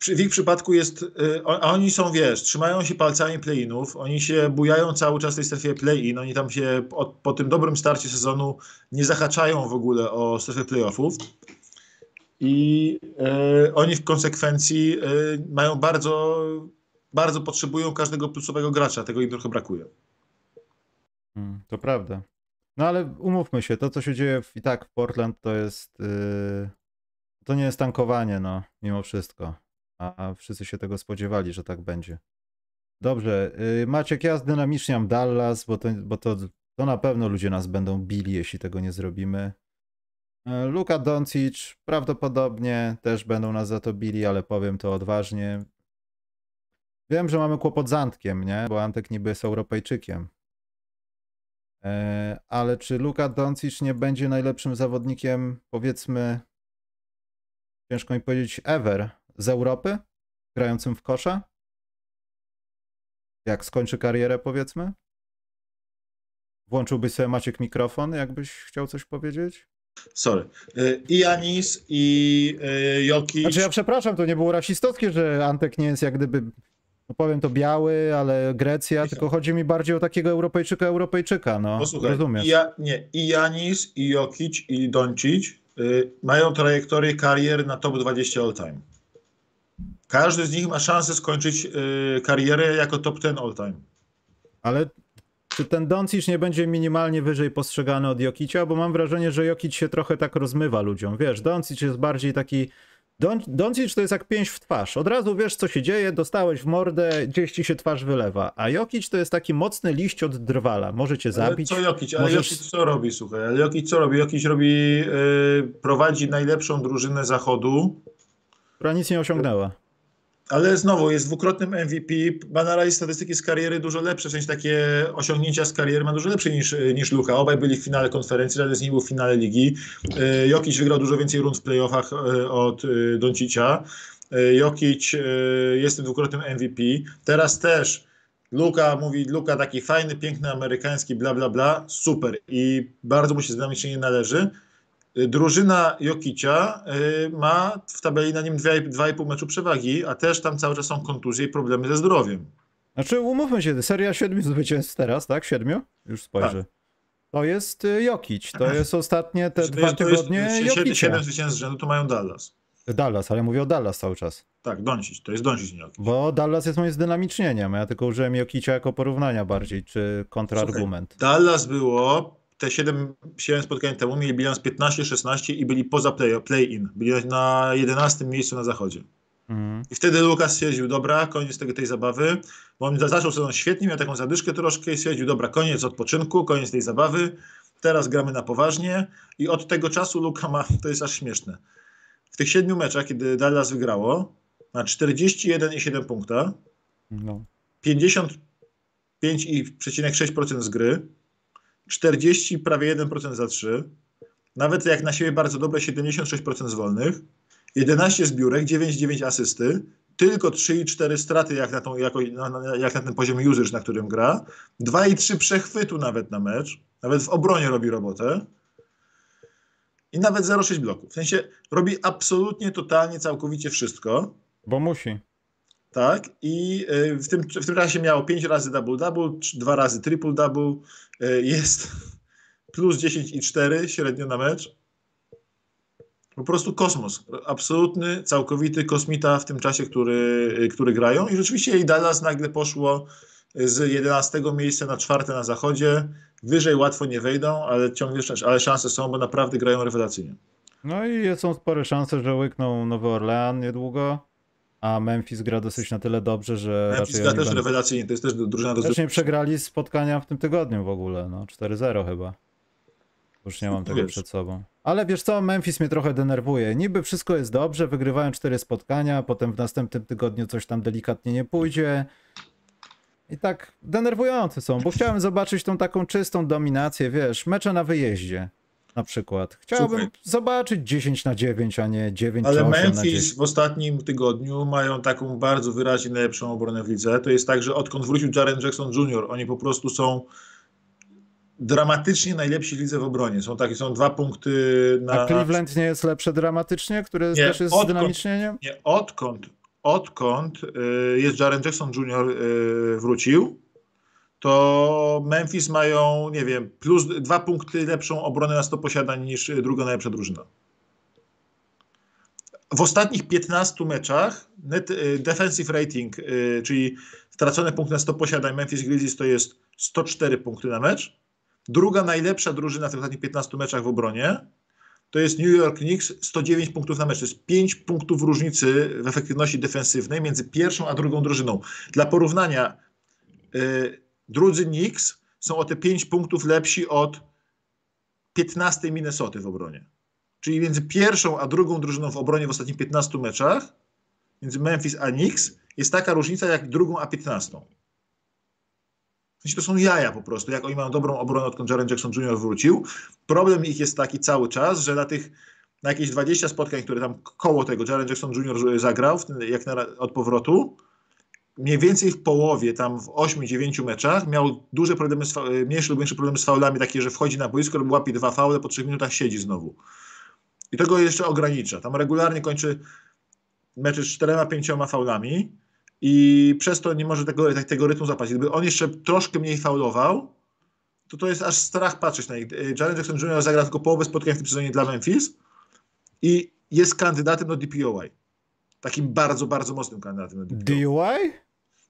w, ich przypadku jest, y, a oni są, wiesz, trzymają się palcami play-inów, oni się bujają cały czas w tej strefie play-in, oni tam się po, po tym dobrym starcie sezonu nie zahaczają w ogóle o strefę playoffów. I y, oni w konsekwencji y, mają bardzo, bardzo potrzebują każdego plusowego gracza, tego im trochę brakuje. Mm, To prawda. No ale umówmy się, to co się dzieje w, i tak w Portland to jest. Yy, to nie jest tankowanie, no, mimo wszystko. A, wszyscy się tego spodziewali, że tak będzie. Dobrze, yy, Maciek, ja zdynamiczniam Dallas, bo, to, bo to, to na pewno ludzie nas będą bili, jeśli tego nie zrobimy. Yy, Luka Doncic prawdopodobnie też będą nas za to bili, ale powiem to odważnie. Wiem, że mamy kłopot z Antkiem, nie? Bo Antek niby jest Europejczykiem. E, Ale czy Luka Doncic nie będzie najlepszym zawodnikiem, powiedzmy, ciężko mi powiedzieć, ever z Europy, grającym w kosza? Jak skończy karierę, powiedzmy? Włączyłbyś sobie Maciek mikrofon, jakbyś chciał coś powiedzieć? Sorry. Y, I Janis, i y, Jokic. Znaczy ja przepraszam, to nie było rasistowskie, że Antek nie jest jak gdyby, no powiem to biały, ale Grecja, tylko chodzi mi bardziej o takiego Europejczyka, Europejczyka, no, Posłuchaj, rozumiesz? i, ja, nie, i Janis, i Jokic, i Doncic mają trajektorię karier na top 20 all time. Każdy z nich ma szansę skończyć y, karierę jako top 10 all time. Ale czy ten Doncic nie będzie minimalnie wyżej postrzegany od Jokicia? Bo mam wrażenie, że Jokic się trochę tak rozmywa ludziom. Wiesz, Doncic jest bardziej taki... Don, Doncic to jest jak pięść w twarz. Od razu wiesz, co się dzieje, dostałeś w mordę, gdzieś ci się twarz wylewa. A Jokic to jest taki mocny liść od drwala. Może cię Ale zabić. co Jokic? Ale możesz- Jokic co robi, słuchaj? Ale Jokic co robi? Jokic robi, y, prowadzi najlepszą drużynę zachodu, która nic nie osiągnęła. Ale znowu jest dwukrotnym MVP, ma na razie statystyki z kariery dużo lepsze, w sensie takie osiągnięcia z kariery ma dużo lepsze niż, niż Luka. Obaj byli w finale konferencji, żaden z nich był w finale ligi. E, Jokic wygrał dużo więcej rund w playoffach e, od e, Doncicia. Jokic jest tym dwukrotnym MVP. Teraz też Luka mówi, Luka taki fajny, piękny, amerykański, bla, bla, bla, super i bardzo mu się zdynamicznie nie należy. Drużyna Jokicia y, ma w tabeli na nim 2,5 meczu przewagi, a też tam cały czas są kontuzje i problemy ze zdrowiem. Znaczy, umówmy się, seria siedmiu zwycięstw teraz, tak? Siedmiu? Już spojrzę. To jest y, Jokic. To jest ostatnie te Znaczy, To dwa tygodnie 7, Jokicia. 7 zwycięstw z rzędu to mają Dallas. Dallas, ale mówię o Dallas cały czas. Tak, Doncic, to jest Doncic, nie Jokic. Bo Dallas jest moim zdynamicznieniem. Ja tylko użyłem Jokicia jako porównania bardziej, czy kontrargument. Dallas było te 7, 7 spotkań temu, mieli bilans 15-16 i byli poza play- play-in. byli na 11 miejscu na zachodzie. Mhm. I wtedy Lukas stwierdził, dobra, koniec tego, tej zabawy, bo on zaczął sezon świetnie, miał taką zadyszkę troszkę i stwierdził, dobra, koniec odpoczynku, koniec tej zabawy, teraz gramy na poważnie i od tego czasu Luka ma, to jest aż śmieszne, w tych siedmiu meczach, kiedy Dallas wygrało, ma 41,7 punkta, No. 55,6% z gry, 40 prawie 1% za 3, nawet jak na siebie bardzo dobre 76% z wolnych, 11 zbiórek, 9,9 asysty, tylko 3,4 straty jak na, tą, jako, na, jak na ten poziom usage, na którym gra, 2,3 przechwytu nawet na mecz, nawet w obronie robi robotę i nawet 0,6 bloków. W sensie robi absolutnie, totalnie, całkowicie wszystko. Bo musi. Tak, i y, w tym, w tym czasie miało 5 razy double-double, 2 razy triple-double, y, jest plus 10 i 4 średnio na mecz. Po prostu kosmos. Absolutny, całkowity kosmita w tym czasie, który, y, który grają. I rzeczywiście i Dallas nagle poszło z 11 miejsca na czwarte na zachodzie. Wyżej łatwo nie wejdą, ale ciągle ale szanse są, bo naprawdę grają rewelacyjnie. No i są spore szanse, że łykną Nowy Orlean niedługo, a Memphis gra dosyć na tyle dobrze, że Memphis gra też będą... rewelacyjnie, to jest też drużyna do nie przegrali spotkania w tym tygodniu w ogóle, no 4-0 chyba. Już nie mam tego Wiesz. przed sobą. Ale wiesz co, Memphis mnie trochę denerwuje. Niby wszystko jest dobrze, wygrywają cztery spotkania, potem w następnym tygodniu coś tam delikatnie nie pójdzie. I tak denerwujące są, bo chciałem zobaczyć tą taką czystą dominację, wiesz, mecze na wyjeździe na przykład. Chciałbym zobaczyć 10 na 9, a nie 9 Ale czy 8 na 10. Memphis w ostatnim tygodniu mają taką bardzo wyraźnie najlepszą obronę w lidze. To jest tak, że odkąd wrócił Jaren Jackson Jr., oni po prostu są dramatycznie najlepsi lidze w obronie. Są takie, są dwa punkty na... A Cleveland nie jest lepsze dramatycznie, które Nie, też jest odkąd- dynamicznieniem? Nie, odkąd, odkąd y, jest Jaren Jackson Jr. y, wrócił, to Memphis mają, nie wiem, plus dwa punkty lepszą obronę na 100 posiadań niż druga najlepsza drużyna. W ostatnich 15 meczach net, y, defensive rating, y, czyli stracone punkty na 100 posiadań Memphis Grizzlies to jest 104 punkty na mecz. Druga najlepsza drużyna w tych ostatnich 15 meczach w obronie to jest New York Knicks 109 punktów na mecz. To jest 5 punktów różnicy w efektywności defensywnej między pierwszą a drugą drużyną. Dla porównania, y, drudzy Knicks są o te 5 punktów lepsi od 15 Minnesoty w obronie. Czyli między pierwszą a drugą drużyną w obronie w ostatnich 15 meczach, między Memphis a Knicks, jest taka różnica jak drugą a 15. W to są jaja po prostu, jak oni mają dobrą obronę, odkąd Jaren Jackson Jr. wrócił. Problem ich jest taki cały czas, że na tych na jakieś 20 spotkań, które tam koło tego Jaren Jackson Jr. zagrał, jak na, od powrotu, mniej więcej w połowie, tam w 8-9 meczach, miał duże problemy, z, fa- mniejsze lub większe problemy z faulami, takie, że wchodzi na boisko lub łapie dwa faule, po 3 minutach siedzi znowu. I tego jeszcze ogranicza. Tam regularnie kończy mecze z czterema, pięcioma faulami i przez to nie może tego, tak- tego rytmu zapać. Gdyby on jeszcze troszkę mniej faulował, to to jest aż strach patrzeć na nich. Y, Jaren Jackson Jr. zagra tylko połowę spotkań w tym sezonie dla Memphis i jest kandydatem do DPOY. Takim bardzo, bardzo mocnym kandydatem. DUI?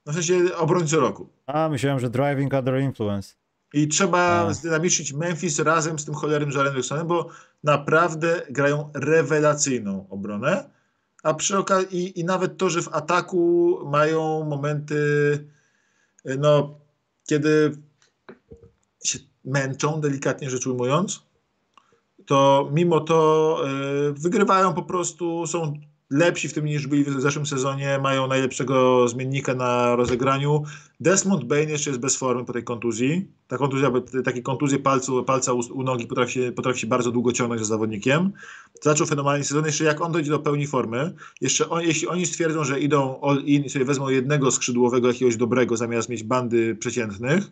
No w sensie obrońcy roku. A, myślałem, że driving under influence. I trzeba A. zdynamiczyć Memphis razem z tym cholerym Jaren Jacksonem, bo naprawdę grają rewelacyjną obronę. A przy okazji, i, i nawet to, że w ataku mają momenty, no, kiedy się męczą, delikatnie rzecz ujmując, to mimo to y, wygrywają po prostu, są lepsi w tym niż byli w zeszłym sezonie, mają najlepszego zmiennika na rozegraniu. Desmond Bain jeszcze jest bez formy po tej kontuzji. Ta kontuzja, takie kontuzje palcu, palca u, u nogi potrafi potrafi się bardzo długo ciągnąć za zawodnikiem. Zaczął fenomenalny sezon. Jeszcze jak on dojdzie do pełni formy, jeszcze on, jeśli oni stwierdzą, że idą all in sobie wezmą jednego skrzydłowego, jakiegoś dobrego, zamiast mieć bandy przeciętnych,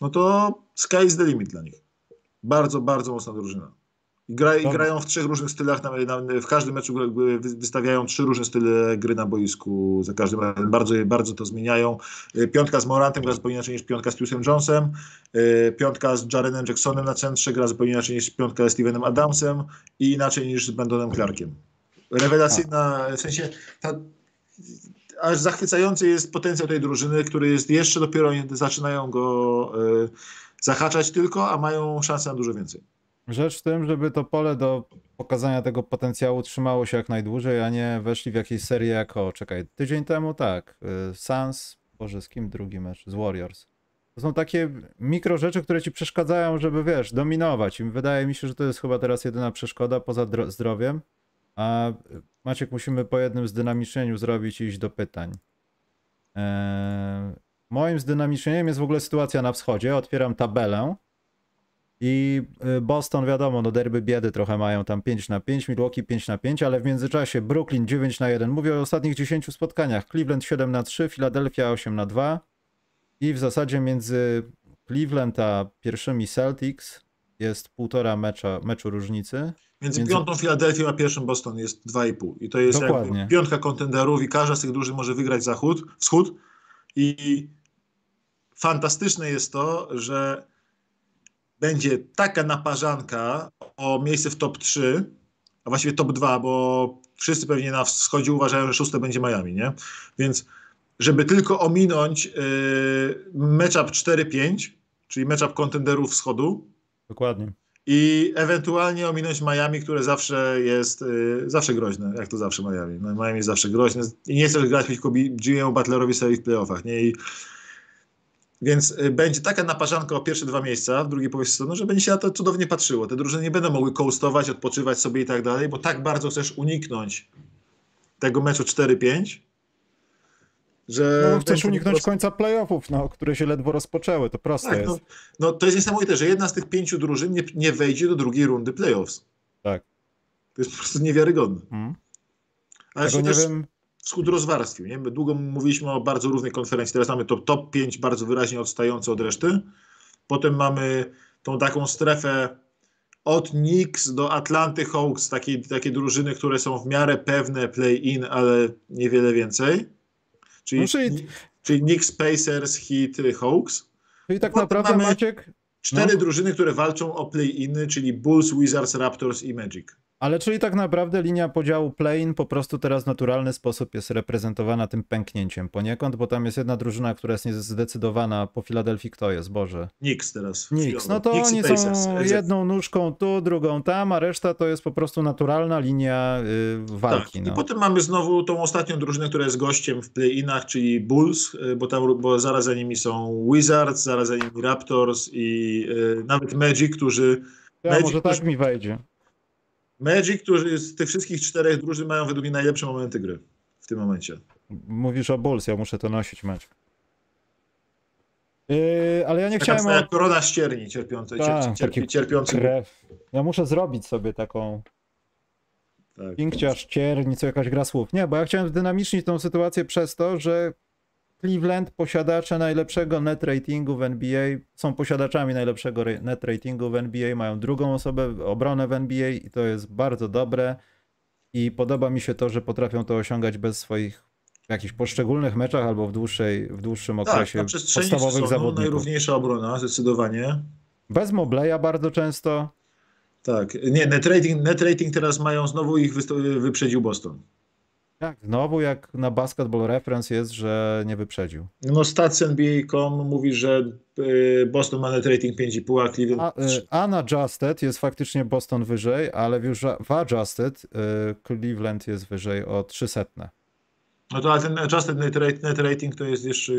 no to sky is the limit dla nich. Bardzo, bardzo mocna drużyna. I, gra, i grają w trzech różnych stylach, na, na, w każdym meczu wy- wystawiają trzy różne style gry na boisku za każdym razem. Bardzo, bardzo to zmieniają. Y, Piątka z Morantem gra zupełnie inaczej niż piątka z Tyusem Jonesem. Y, Piątka z Jarenem Jacksonem na centrze gra zupełnie inaczej niż piątka z Stevenem Adamsem i inaczej niż z Bandonem Clarkiem. Rewelacyjna, w sensie ta, aż zachwycający jest potencjał tej drużyny, który jest jeszcze dopiero zaczynają go y, zahaczać tylko, a mają szansę na dużo więcej. Rzecz w tym, żeby to pole do pokazania tego potencjału trzymało się jak najdłużej, a nie weszli w jakieś serie jako, czekaj, tydzień temu tak, y, Suns, Boże, z kim drugi mecz? Z Warriors. To są takie mikro rzeczy, które ci przeszkadzają, żeby, wiesz, dominować. I wydaje mi się, że to jest chyba teraz jedyna przeszkoda poza dro- zdrowiem. A Maciek, musimy po jednym zdynamicznieniu zrobić i iść do pytań. Eee, moim zdynamicznieniem jest w ogóle sytuacja na wschodzie. Otwieram tabelę. I y, Boston, wiadomo, no derby biedy trochę mają tam 5 na 5, Milwaukee 5 na 5, ale w międzyczasie Brooklyn 9 na 1. Mówię o ostatnich 10 spotkaniach. Cleveland 7 na 3, Philadelphia 8 na 2. I w zasadzie między Cleveland a pierwszymi Celtics jest półtora mecza, meczu różnicy. Między, Między- piątą Filadelfią a pierwszym Boston jest 2,5. I to jest Dokładnie. piątka kontenderów i każda z tych drużyn może wygrać zachód, wschód. I fantastyczne jest to, że będzie taka naparzanka o miejsce w top 3, a właściwie top 2, bo wszyscy pewnie na wschodzie uważają, że szóste będzie Miami, nie? Więc żeby tylko ominąć yy, matchup 4-5, czyli matchup kontenderów wschodu, Dokładnie. i ewentualnie ominąć Miami, które zawsze jest y, zawsze groźne, jak to zawsze Miami. No, Miami jest zawsze groźne i nie chcesz grać przeciwko Jimmy'emu Butlerowi sobie w playoffach, nie? I, więc y, będzie taka naparzanka o pierwsze dwa miejsca w drugiej połowie sezonu, że będzie się na to cudownie patrzyło. Te drużyny nie będą mogły coastować, odpoczywać sobie i tak dalej, bo tak bardzo chcesz uniknąć tego meczu 4-5, że... No, chcesz uniknąć prostu- końca playoffów, no, które się ledwo rozpoczęły, to proste Tak, jest. no, no to jest niesamowite, że jedna z tych pięciu drużyn nie, nie wejdzie do drugiej rundy playoffs. Tak. To jest po prostu niewiarygodne. Mhm. Ale Tego nie też wiem, wschód rozwarstwił. Nie? My długo mówiliśmy o bardzo równej konferencji. Teraz mamy to top 5 bardzo wyraźnie odstające od reszty. Potem mamy tą taką strefę od Knicks do Atlanty Hawks, takie, takie drużyny, które są w miarę pewne play-in, ale niewiele więcej. Czyli, No, czyli- czyli Knicks, Pacers, Heat, Hawks. czyli tak potem naprawdę mamy- Maciek, Cztery No. drużyny, które walczą o play-iny, czyli Bulls, Wizards, Raptors i Magic. Ale czyli tak naprawdę linia podziału play-in po prostu teraz w naturalny sposób jest reprezentowana tym pęknięciem poniekąd, bo tam jest jedna drużyna, która jest niezdecydowana po Filadelfii, kto jest, Boże. Knicks teraz. Knicks, no to Knicks oni są jedną nóżką tu, drugą tam, a reszta to jest po prostu naturalna linia y, walki. Tak. no. I potem mamy znowu tą ostatnią drużynę, która jest gościem w play-inach, czyli Bulls, y, bo, tam, bo zaraz za nimi są Wizards, zaraz za nimi Raptors i y, nawet Magic, którzy ja, Magic, może tak którzy- mi wejdzie. Magic, którzy z tych wszystkich czterech drużyn mają według mnie najlepsze momenty gry w tym momencie. Mówisz o Bulls, ja muszę to nosić, Maciek. Yy, ale ja nie Taka chciałem o korona ścierni cierpiącej, cier, cierpi, taki cierpiący. krew. Ja muszę zrobić sobie taką Tak. piękciarz, cierni, co jakaś gra słów. Nie, bo ja chciałem zdynamicznić tą sytuację przez to, że Cleveland, posiadacze najlepszego net ratingu w NBA, są posiadaczami najlepszego net ratingu w NBA, mają drugą osobę, obronę w NBA i to jest bardzo dobre. I podoba mi się to, że potrafią to osiągać bez swoich jakichś poszczególnych meczach albo w, dłuższej, w dłuższym Tak, okresie przestrzeni podstawowych sezonu zawodników. najrówniejsza obrona, zdecydowanie. Bez Mobleya bardzo często. Tak. Nie, net rating, net rating teraz mają, znowu ich wyprzedził Boston. Tak, znowu jak na Basketball Reference jest, że nie wyprzedził. No stats NBA.com mówi, że y, Boston ma net rating 5,5, a Cleveland... A, y, unadjusted jest faktycznie Boston wyżej, ale już w adjusted y, Cleveland jest wyżej o 300. No to ale ten adjusted net, net rating to jest jeszcze...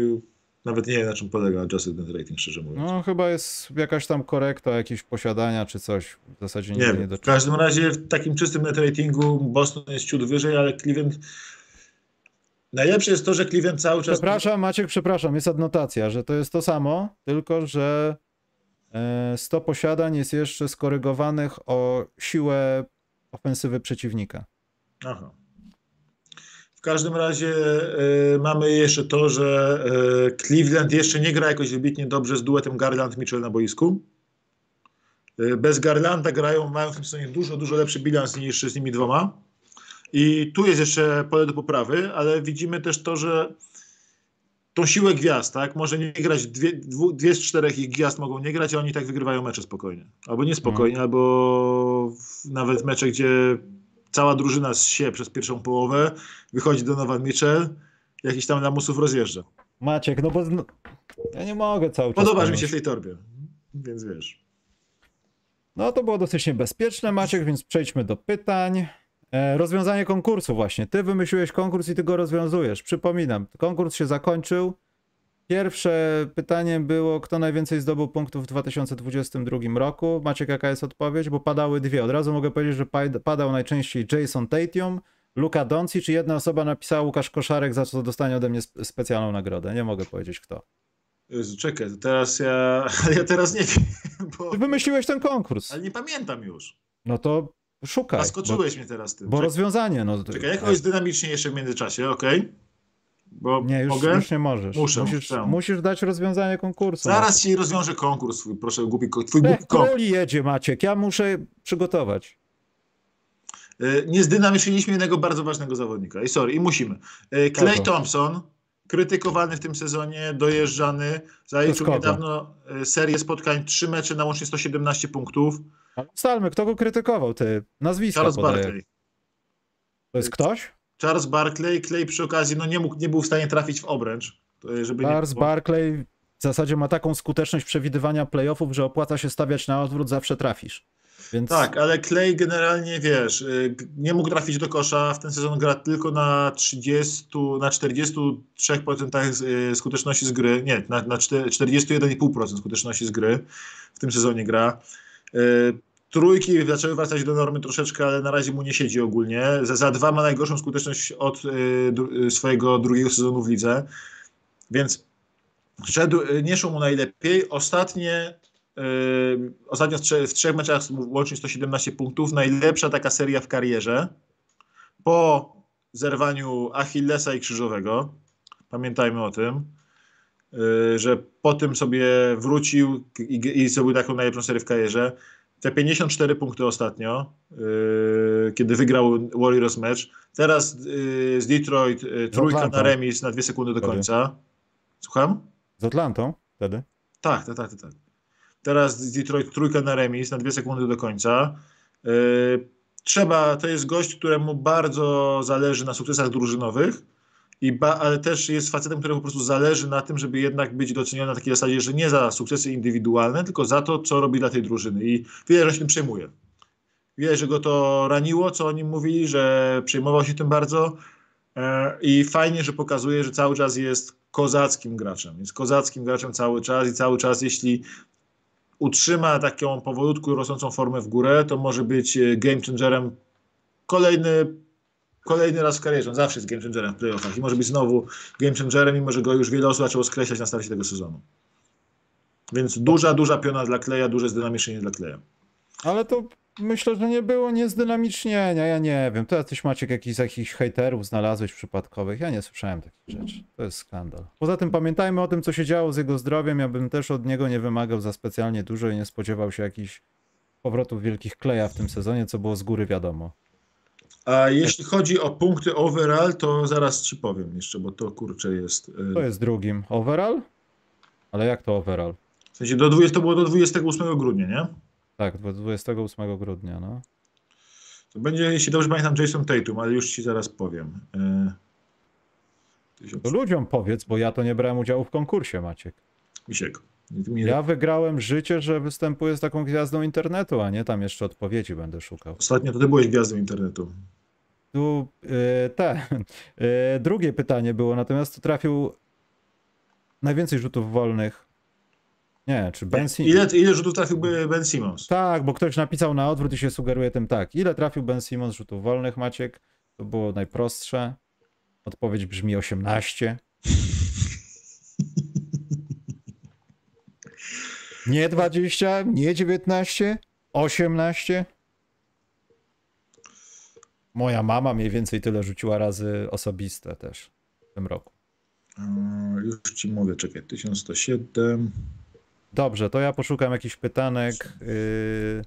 Nawet nie wiem na czym polega adjusted net rating, szczerze mówiąc. No chyba jest jakaś tam korekta jakieś posiadania czy coś. W zasadzie nie nie wiem. W każdym razie w takim czystym net ratingu Boston jest ciut wyżej, ale Cleveland... Najlepsze jest to, że Cleveland cały czas... Przepraszam Maciek, przepraszam, jest adnotacja, że to jest to samo, tylko że e, 100 posiadań jest jeszcze skorygowanych o siłę ofensywy przeciwnika. Aha. W każdym razie e, mamy jeszcze to, że e, Cleveland jeszcze nie gra jakoś wybitnie dobrze z duetem Garland-Mitchell na boisku. E, bez Garlanda grają, mają w tym sezonie dużo, dużo lepszy bilans niż z nimi dwoma. I tu jest jeszcze pole do poprawy, ale widzimy też to, że tą siłę gwiazd, tak? Może nie grać, dwie, dwu, dwie z czterech ich gwiazd mogą nie grać, a oni tak wygrywają mecze spokojnie. Albo niespokojnie, albo w, nawet mecze, gdzie cała drużyna się przez pierwszą połowę, wychodzi Donovan Mitchell, jakiś tam lamusów rozjeżdża. Maciek, no bo zn- ja nie mogę cały czas. Podobasz mi się w tej torbie, więc wiesz. No to było dosyć niebezpieczne, Maciek, więc przejdźmy do pytań. E, rozwiązanie konkursu właśnie. Ty wymyśliłeś konkurs i ty go rozwiązujesz. Przypominam, konkurs się zakończył. Pierwsze pytanie było, kto najwięcej zdobył punktów w 2022 roku. Maciek, jaka jest odpowiedź? Bo padały dwie. Od razu mogę powiedzieć, że pad- padał najczęściej Jason Tatum, Luka Doncic, czy jedna osoba napisała Łukasz Koszarek, za co dostanie ode mnie sp- specjalną nagrodę. Nie mogę powiedzieć kto. Jezu, czekaj, teraz ja, ja teraz nie wiem, bo, Ty wymyśliłeś ten konkurs. ale nie pamiętam już. No to szukaj. Zaskoczyłeś mnie teraz tym. Bo, Czekaj, rozwiązanie, no. czekaj jakoś dynamicznie jeszcze w międzyczasie, okej? Bo Nie, już, mogę? już nie możesz. Muszę, musisz, musisz dać rozwiązanie konkursu. Zaraz ci rozwiążę konkurs twój, proszę, głupi, twój Maciek. głupi konkurs. Jedzie Maciek, ja muszę przygotować. Y, Nie zdynamiczyliśmy jednego bardzo ważnego zawodnika. I sorry, i musimy. Y, Clay? Thompson, krytykowany w tym sezonie, dojeżdżany, zaliczył niedawno y, serię spotkań, trzy mecze na łącznie 117 punktów. Ale Ustalmy, kto go krytykował, ty nazwiska Charles podaję. Barkley. To jest ktoś? Charles Barkley, Clay przy okazji no nie, mógł, nie był w stanie trafić w obręcz. y, Żeby nie Charles było. Barkley zasadzie ma taką skuteczność przewidywania playoffów, że opłaca się stawiać na odwrót, zawsze trafisz. Więc... Tak, ale Clay generalnie wiesz, y, nie mógł trafić do kosza. W ten sezon gra tylko na 30, na 43% y, skuteczności z gry. Nie, na, na 41,5% skuteczności z gry w tym sezonie gra. Y, trójki zaczęły wracać do normy troszeczkę, ale na razie mu nie siedzi ogólnie. Za, za dwa ma najgorszą skuteczność od swojego drugiego sezonu w lidze. Więc szedł, nie szło mu najlepiej. Ostatnie Yy, ostatnio w trzech meczach łącznie 117 punktów. Najlepsza taka seria w karierze. Po zerwaniu Achillesa i Krzyżowego. Pamiętajmy o tym, yy, że po tym sobie wrócił i, i zrobił taką najlepszą serię w karierze. Te 54 punkty ostatnio, yy, kiedy wygrał Warriors mecz. Teraz z Detroit trójka na remis na dwie sekundy do końca. Słucham? Z Atlantą wtedy? Tak, tak, tak, tak. Teraz z Detroit trójka na remis na dwie sekundy do końca. Yy, trzeba, to jest gość, któremu bardzo zależy na sukcesach drużynowych, i ba, ale też jest facetem, któremu po prostu zależy na tym, żeby jednak być doceniony na takiej zasadzie, że nie za sukcesy indywidualne, tylko za to, co robi dla tej drużyny. I wiele, że się tym przejmuje. Wie, że go to raniło, co o nim mówili, że przejmował się tym bardzo. Yy, I fajnie, że pokazuje, że cały czas jest kozackim graczem. Jest kozackim graczem cały czas i cały czas, jeśli utrzyma taką powolutku rosnącą formę w górę, to może być e, game changerem kolejny, kolejny raz w karierze. On zawsze jest game changerem w playoffach i może być znowu game changerem, mimo że go już wiele osób zaczęło skreślać na starcie tego sezonu. Więc duża, duża piona dla Kleja, duże zdynamicznienie dla Kleja. Ale to myślę, że nie było niezdynamicznienia, ja nie wiem. To jacyś Maciek jakichś, jakichś hejterów znalazłeś przypadkowych. Ja nie słyszałem takich rzeczy. To jest skandal. Poza tym pamiętajmy o tym, co się działo z jego zdrowiem. Ja bym też od niego nie wymagał za specjalnie dużo i nie spodziewał się jakichś powrotów wielkich kleja w tym sezonie, co było z góry wiadomo. A jeśli chodzi o punkty overall, to zaraz ci powiem jeszcze, bo to kurczę jest. Y, to jest drugim. Overall? Ale jak to overall? W sensie do 20, to było do 28 grudnia, nie? Tak, 28 grudnia, no. To będzie, jeśli dobrze pamiętam, Jason Tatum, ale już ci zaraz powiem. Yy, to ludziom powiedz, bo ja to nie brałem udziału w konkursie, Maciek. Misiek. Ja wygrałem życie, że występuję z taką gwiazdą internetu, a nie tam jeszcze odpowiedzi będę szukał. Ostatnio to ty byłeś gwiazdą internetu. Tu yy, te. Yy, drugie pytanie było, natomiast trafił najwięcej rzutów wolnych nie, czy Ben Simmons. Ile, ile rzutów trafiłby Ben Simmons? Tak, bo ktoś napisał na odwrót i się sugeruje tym tak. Ile trafił Ben Simmons rzutów wolnych, Maciek? To było najprostsze. Odpowiedź brzmi 18. Nie 20, nie 19, 18. Moja mama mniej więcej tyle rzuciła razy osobiste też w tym roku. Już ci mówię, czekaj, 1107. Dobrze, to ja poszukam jakichś pytanek. Yy...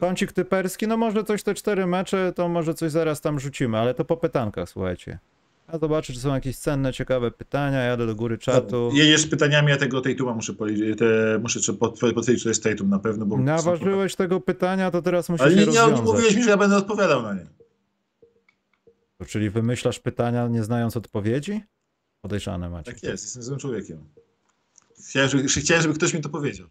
Kącik typerski, no może coś te cztery mecze, to może coś zaraz tam rzucimy, ale to po pytankach, słuchajcie. Ja zobaczę, czy są jakieś cenne, ciekawe pytania, jadę do góry czatu. Jedziesz z pytaniami, ja tego Tatuma muszę policzyć, te, muszę potwierdzić, że jest Tatum na pewno, bo... Naważyłeś tego pytania, to teraz musisz Ale nie, nie, nie mówiłeś mi, że ja będę odpowiadał na nie. To czyli wymyślasz pytania, nie znając odpowiedzi? Podejrzane macie. Tak jest, jestem złym człowiekiem. Chciałem żeby, chciałem, żeby ktoś mi to powiedział.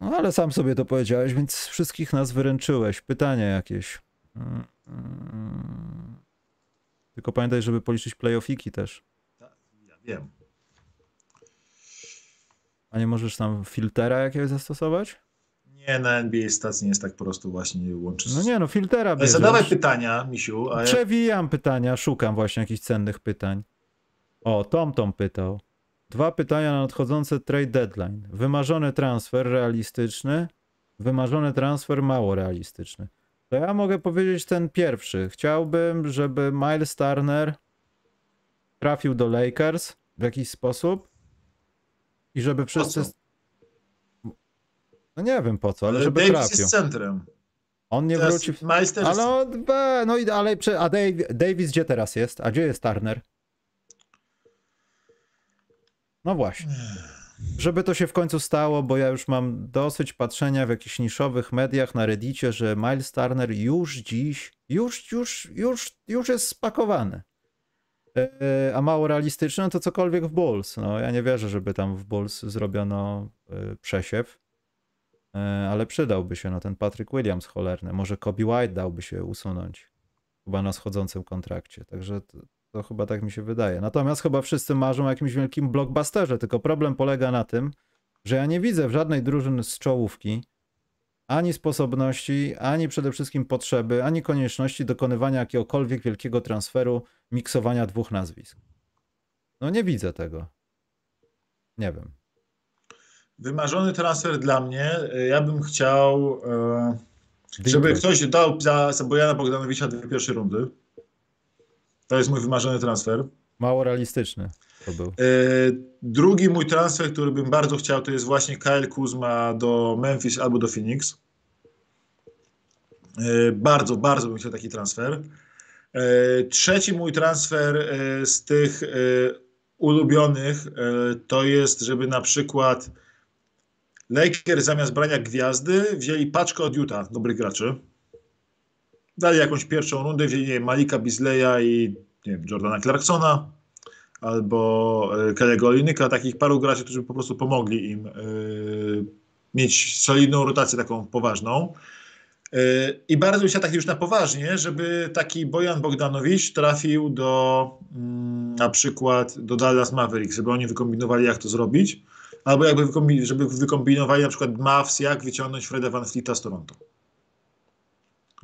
No ale sam sobie to powiedziałeś, więc wszystkich nas wyręczyłeś. Pytania jakieś. Mm, mm. Tylko pamiętaj, żeby policzyć playoffiki też. Ja wiem. A nie możesz tam filtera jakiegoś zastosować? Nie, na NBA stacji nie jest tak prosto właśnie łączyć. No nie, no filtera bierzesz. Zadawaj pytania, Misiu. A Przewijam pytania, szukam właśnie jakichś cennych pytań. O, Tom Tom pytał. Dwa pytania na nadchodzący trade deadline. Wymarzony transfer realistyczny, wymarzony transfer mało realistyczny. To ja mogę powiedzieć ten pierwszy. Chciałbym, żeby Miles Turner trafił do Lakers w jakiś sposób i żeby wszyscy... No nie wiem po co, ale, ale żeby Davis trafił. jest centrem. On nie wróci. W... Ale, on, no i ale a Davis gdzie teraz jest? A gdzie jest Turner? No właśnie. Żeby to się w końcu stało, bo ja już mam dosyć patrzenia w jakichś niszowych mediach na Reddicie, że Miles Turner już dziś, już, już, już, już jest spakowany. E, a mało realistyczne, no to cokolwiek w Bulls. No, ja nie wierzę, żeby tam w Bulls zrobiono e, przesiew, e, ale przydałby się no, ten Patrick Williams cholerny. Może Kobe White dałby się usunąć chyba na schodzącym kontrakcie. Także to, chyba tak mi się wydaje. Natomiast chyba wszyscy marzą o jakimś wielkim blockbusterze, tylko problem polega na tym, że ja nie widzę w żadnej drużyny z czołówki ani sposobności, ani przede wszystkim potrzeby, ani konieczności dokonywania jakiegokolwiek wielkiego transferu, miksowania dwóch nazwisk. No nie widzę tego. Nie wiem. Wymarzony transfer dla mnie. Ja bym chciał, e, żeby ktoś dał za, za Bojana Bogdanowicza dwie pierwsze rundy. To jest mój wymarzony transfer. Mało realistyczny to był. E, drugi mój transfer, który bym bardzo chciał, to jest właśnie Kyle Kuzma do Memphis albo do Phoenix. E, bardzo, bardzo bym chciał taki transfer. E, trzeci mój transfer z tych ulubionych to jest, żeby na przykład Lakers zamiast brania gwiazdy wzięli paczkę od Utah dobrych graczy. Dali jakąś pierwszą rundę, wzięli nie Malika Bisleya i nie Jordana Clarksona albo e, Kelly'ego Olinyka, takich paru graczy, którzy po prostu pomogli im yy, mieć solidną rotację taką poważną. Yy, I bardzo chciał tak już na poważnie, żeby taki Bojan Bogdanowicz trafił do yy, na przykład do Dallas Mavericks, żeby oni wykombinowali jak to zrobić, albo jakby wykombin żeby wykombinowali na przykład Mavs, jak wyciągnąć Freda Van Fleeta z Toronto.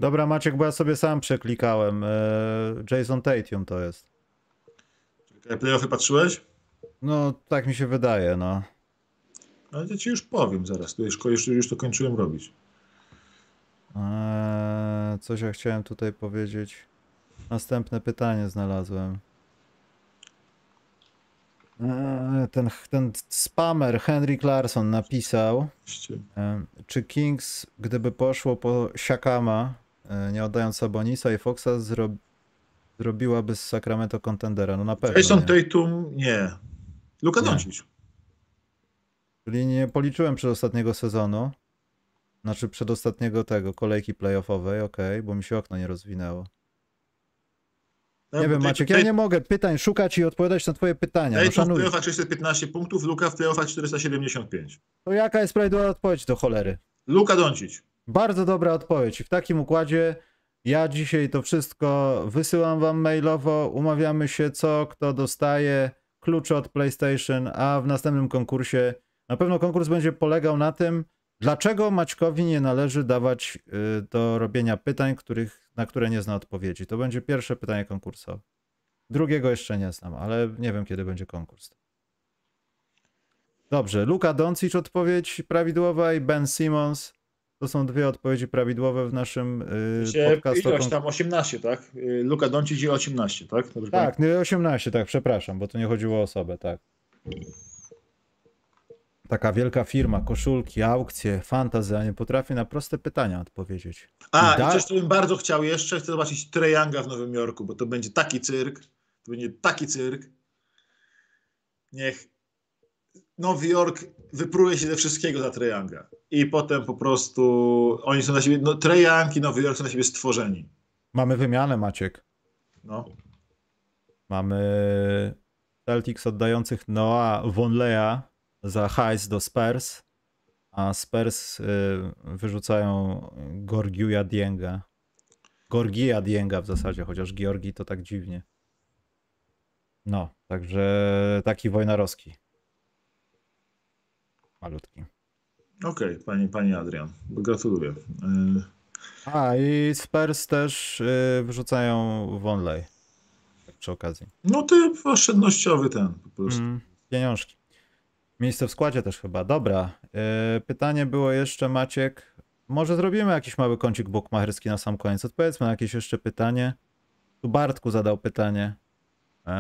Dobra Maciek, bo ja sobie sam przeklikałem. Jason Tatum to jest. Playoffy patrzyłeś? No, tak mi się wydaje, no. Ale ja ci już powiem zaraz, to już, już, już to kończyłem robić. Eee, coś ja chciałem tutaj powiedzieć. Następne pytanie znalazłem. Eee, ten, ten spamer Henry Clarkson napisał, eee, czy Kings, gdyby poszło po Siakama, e, nie oddając Sabonisa i Foxa, zrobi zrobiłaby z Sacramento kontendera? No na pewno. Jason nie. Tatum nie. Luka Doncic. Czyli nie policzyłem przez ostatniego sezonu. Znaczy przedostatniego tego, kolejki playoffowej, ok, bo mi się okno nie rozwinęło. No, nie wiem, Maciek, ja nie mogę pytań szukać i odpowiadać na twoje pytania. Tatum no, w playoffach 315 punktów, Luka w playoffach 475. To jaka jest prawidłowa odpowiedź do cholery? Luka Doncic. Bardzo dobra odpowiedź. W takim układzie ja dzisiaj to wszystko wysyłam wam mailowo, umawiamy się co, kto dostaje klucze od PlayStation, a w następnym konkursie na pewno konkurs będzie polegał na tym, dlaczego Maćkowi nie należy dawać y, do robienia pytań, których, na które nie zna odpowiedzi. To będzie pierwsze pytanie konkursowe. Drugiego jeszcze nie znam, ale nie wiem kiedy będzie konkurs. Dobrze, Luka Doncic odpowiedź prawidłowa i Ben Simmons to są dwie odpowiedzi prawidłowe w naszym yy, podcastu. Ilość tam 18, tak? Y, Luka Doncic i 18, tak? Dobrze tak, no 18, tak, przepraszam, bo to nie chodziło o osobę, tak. Taka wielka firma, koszulki, aukcje, fantazja, nie potrafi na proste pytania odpowiedzieć. A, i, da... i coś, co bym bardzo chciał jeszcze, chcę zobaczyć Treyanga w Nowym Jorku, bo to będzie taki cyrk, to będzie taki cyrk. Niech Nowy Jork wypruje się ze wszystkiego za Treyanga. I potem po prostu oni są na siebie, no Treyang i Nowy Jork są na siebie stworzeni. Mamy wymianę, Maciek. No. Mamy Celtics oddających Noah Vonleya za hajs do Spurs, a Spurs y, wyrzucają Gorgiuja Dienga. Gorgija Dienga w zasadzie, chociaż Georgi to tak dziwnie. No, także taki wojnarowski malutki. Okej, okay, pani, pani Adrian, gratuluję. A i Spurs też yy, wrzucają Wonley tak przy okazji. No ty oszczędnościowy ten po prostu. Mm, pieniążki. Miejsce w składzie też chyba. Dobra. Yy, pytanie było jeszcze, Maciek. Może zrobimy jakiś mały kącik bukmacherski na sam koniec. Odpowiedzmy na jakieś jeszcze pytanie. Tu Bartku zadał pytanie. Yy.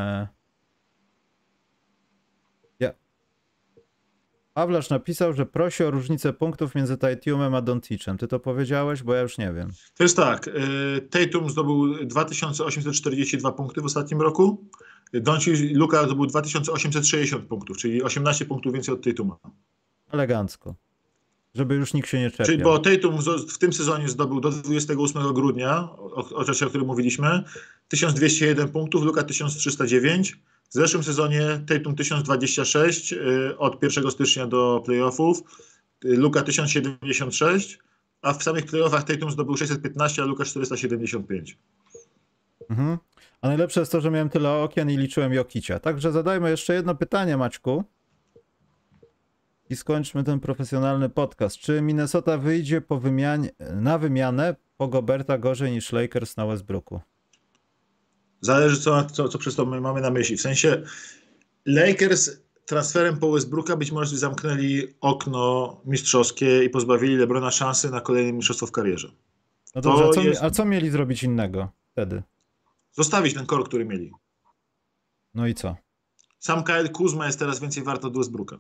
Pawlasz napisał, że prosi o różnicę punktów między Tatumem a Doncicem. Ty to powiedziałeś, bo ja już nie wiem. To jest tak. Y, Tatum zdobył 2842 punkty w ostatnim roku. Doncic Luka zdobył 2860 punktów, czyli 18 punktów więcej od Tatuma. Elegancko. Żeby już nikt się nie czepiał. Czyli bo Tatum w tym sezonie zdobył do 28 grudnia, o, o czasie, o którym mówiliśmy, 1201 punktów, Luka 1309. W zeszłym sezonie Tatum 1026 y, od 1 stycznia do playoffów, y, Luka 1076, a w samych playoffach Tatum zdobył 615, a Luka 475. Mhm. A najlepsze jest to, że miałem tyle okien i liczyłem Jokicia. Także zadajmy jeszcze jedno pytanie, Maćku. I skończmy ten profesjonalny podcast. Czy Minnesota wyjdzie po wymianie, na wymianę po Goberta gorzej niż Lakers na Westbrooku? Zależy, co, co, co przez to my mamy na myśli. W sensie Lakers transferem po Westbrooka być może zamknęli okno mistrzowskie i pozbawili LeBrona szansy na kolejne mistrzostwo w karierze. No dobrze, a co, jest... a co mieli zrobić innego wtedy? Zostawić ten kor, który mieli. No i co? Sam Kyle Kuzma jest teraz więcej wart od Westbrooka.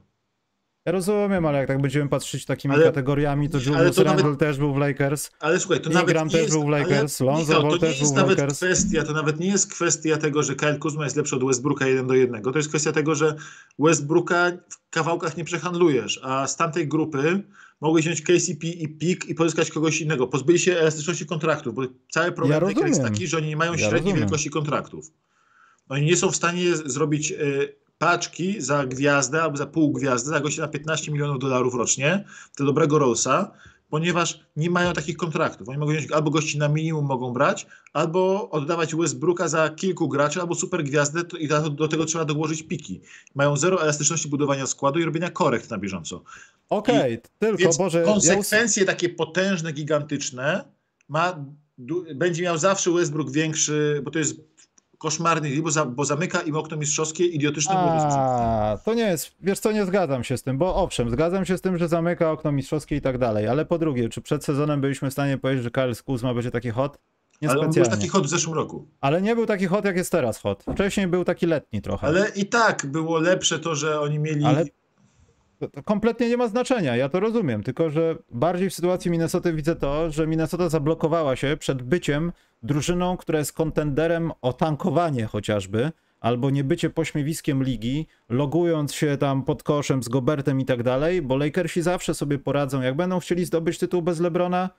Ja rozumiem, ale jak tak będziemy patrzeć takimi ale, kategoriami, to Julius Randle nawet, też był w Lakers. Ale słuchaj, to Ingram nawet też jest, był w Lakers, Lonzo Ball też był w Lakers. Kwestia, to nawet nie jest kwestia tego, że Kyle Kuzma jest lepszy od Westbrooka jeden do jednego. To jest kwestia tego, że Westbrooka w kawałkach nie przehandlujesz, a z tamtej grupy mogłeś wziąć KCP i PIK i pozyskać kogoś innego. Pozbyli się elastyczności kontraktów, bo cały problem ja jest taki, że oni nie mają średniej rozumiem. wielkości kontraktów. Oni nie są w stanie zrobić y, paczki za gwiazdę albo za pół gwiazdy, za gościa na 15 milionów dolarów rocznie, do dobrego Rollsa, ponieważ nie mają takich kontraktów. Oni mogą wziąć albo gości na minimum mogą brać, albo oddawać Westbrooka za kilku graczy, albo super gwiazdę i do tego trzeba dołożyć piki. Mają zero elastyczności budowania składu i robienia korekt na bieżąco. Okej, okay, tylko więc Boże... konsekwencje ja... takie potężne, gigantyczne ma, będzie miał zawsze Westbrook większy, bo to jest koszmarny, bo, za, bo zamyka im okno mistrzowskie idiotycznym A, to nie jest, wiesz co, nie zgadzam się z tym, bo owszem, zgadzam się z tym, że zamyka okno mistrzowskie i tak dalej, ale po drugie, czy przed sezonem byliśmy w stanie powiedzieć, że Kyle Kuzma będzie taki hot? Nie ale on był taki hot w zeszłym roku. Ale nie był taki hot, jak jest teraz hot. Wcześniej był taki letni trochę. Ale i tak było lepsze to, że oni mieli... Ale to kompletnie nie ma znaczenia, ja to rozumiem, tylko że bardziej w sytuacji Minnesota widzę to, że Minnesota zablokowała się przed byciem drużyną, która jest kontenderem o tankowanie chociażby, albo nie bycie pośmiewiskiem ligi, logując się tam pod koszem z Gobertem i tak dalej, bo Lakersi zawsze sobie poradzą, jak będą chcieli zdobyć tytuł bez LeBrona,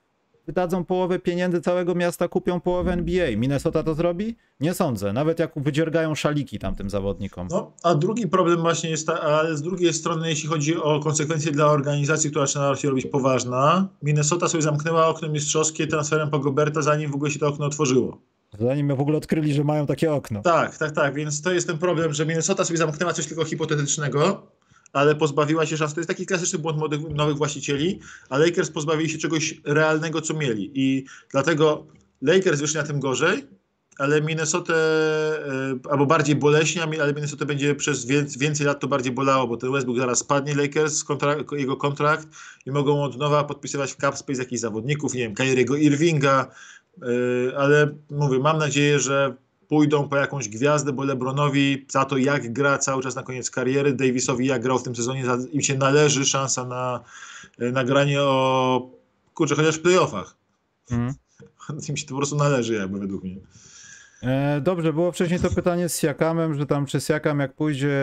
wydadzą połowę pieniędzy całego miasta, kupią połowę NBA. Minnesota to zrobi? Nie sądzę. Nawet jak wydziergają szaliki tamtym zawodnikom. No, a drugi problem właśnie jest, ta, ale z drugiej strony, jeśli chodzi o konsekwencje dla organizacji, która zaczyna się robić poważna, Minnesota sobie zamknęła okno mistrzowskie transferem po Goberta, zanim w ogóle się to okno otworzyło. Zanim w ogóle odkryli, że mają takie okno. Tak, tak, tak. Więc to jest ten problem, że Minnesota sobie zamknęła coś tylko hipotetycznego, ale pozbawiła się szans. To jest taki klasyczny błąd młodych, nowych właścicieli, a Lakers pozbawili się czegoś realnego, co mieli. I dlatego Lakers wyszli na tym gorzej, ale Minnesota, e, albo bardziej boleśnie, ale Minnesota będzie przez więcej lat to bardziej bolało, bo ten Westbrook zaraz spadnie Lakers, kontrakt, jego kontrakt i mogą od nowa podpisywać w cap space jakichś zawodników, nie wiem, Kyriego Irvinga, e, ale mówię, mam nadzieję, że pójdą po jakąś gwiazdę, bo LeBronowi za to, jak gra cały czas na koniec kariery, Davisowi jak grał w tym sezonie, im się należy szansa na nagranie o, kurczę, chociaż w playoffach. Mm. Im się to po prostu należy jakby według mnie. E, dobrze, było wcześniej to pytanie z Siakamem, że tam czy Siakam jak pójdzie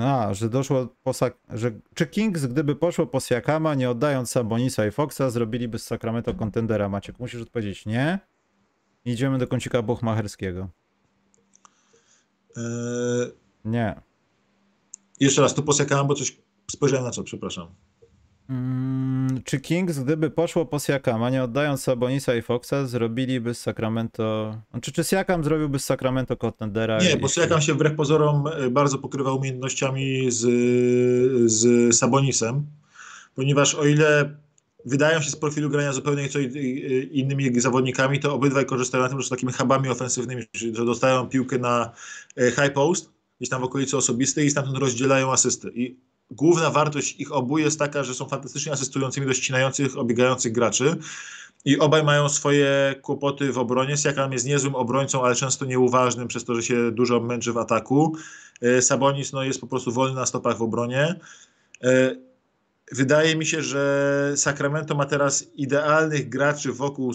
a, że doszło po że czy Kings, gdyby poszło po Siakama, nie oddając Sabonisa i Foxa, zrobiliby z Sacramento kontendera? Maciek, musisz odpowiedzieć nie. Idziemy do kącika buchmacherskiego. Eee... Nie. Jeszcze raz, tu posiakałem, bo coś spojrzałem na co, przepraszam. Mm, czy Kings, gdyby poszło po Siakama, nie oddając Sabonisa i Foxa, zrobiliby z Sacramento... Znaczy, czy Siakam zrobiłby z Sacramento contendera? Nie, bo Siakam się wbrew pozorom e, bardzo pokrywa umiejętnościami z, z Sabonisem, ponieważ o ile wydają się z profilu grania zupełnie co innymi zawodnikami, to obydwaj korzystają na tym, że są takimi hubami ofensywnymi, że dostają piłkę na e, high post, gdzieś tam w okolicy osobistej i stamtąd rozdzielają asysty. I główna wartość ich obu jest taka, że są fantastycznie asystującymi do ścinających, obiegających graczy. I obaj mają swoje kłopoty w obronie. Siakam jest niezłym obrońcą, ale często nieuważnym przez to, że się dużo męczy w ataku. E, Sabonis no, jest po prostu wolny na stopach w obronie. Wydaje mi się, że Sacramento ma teraz idealnych graczy wokół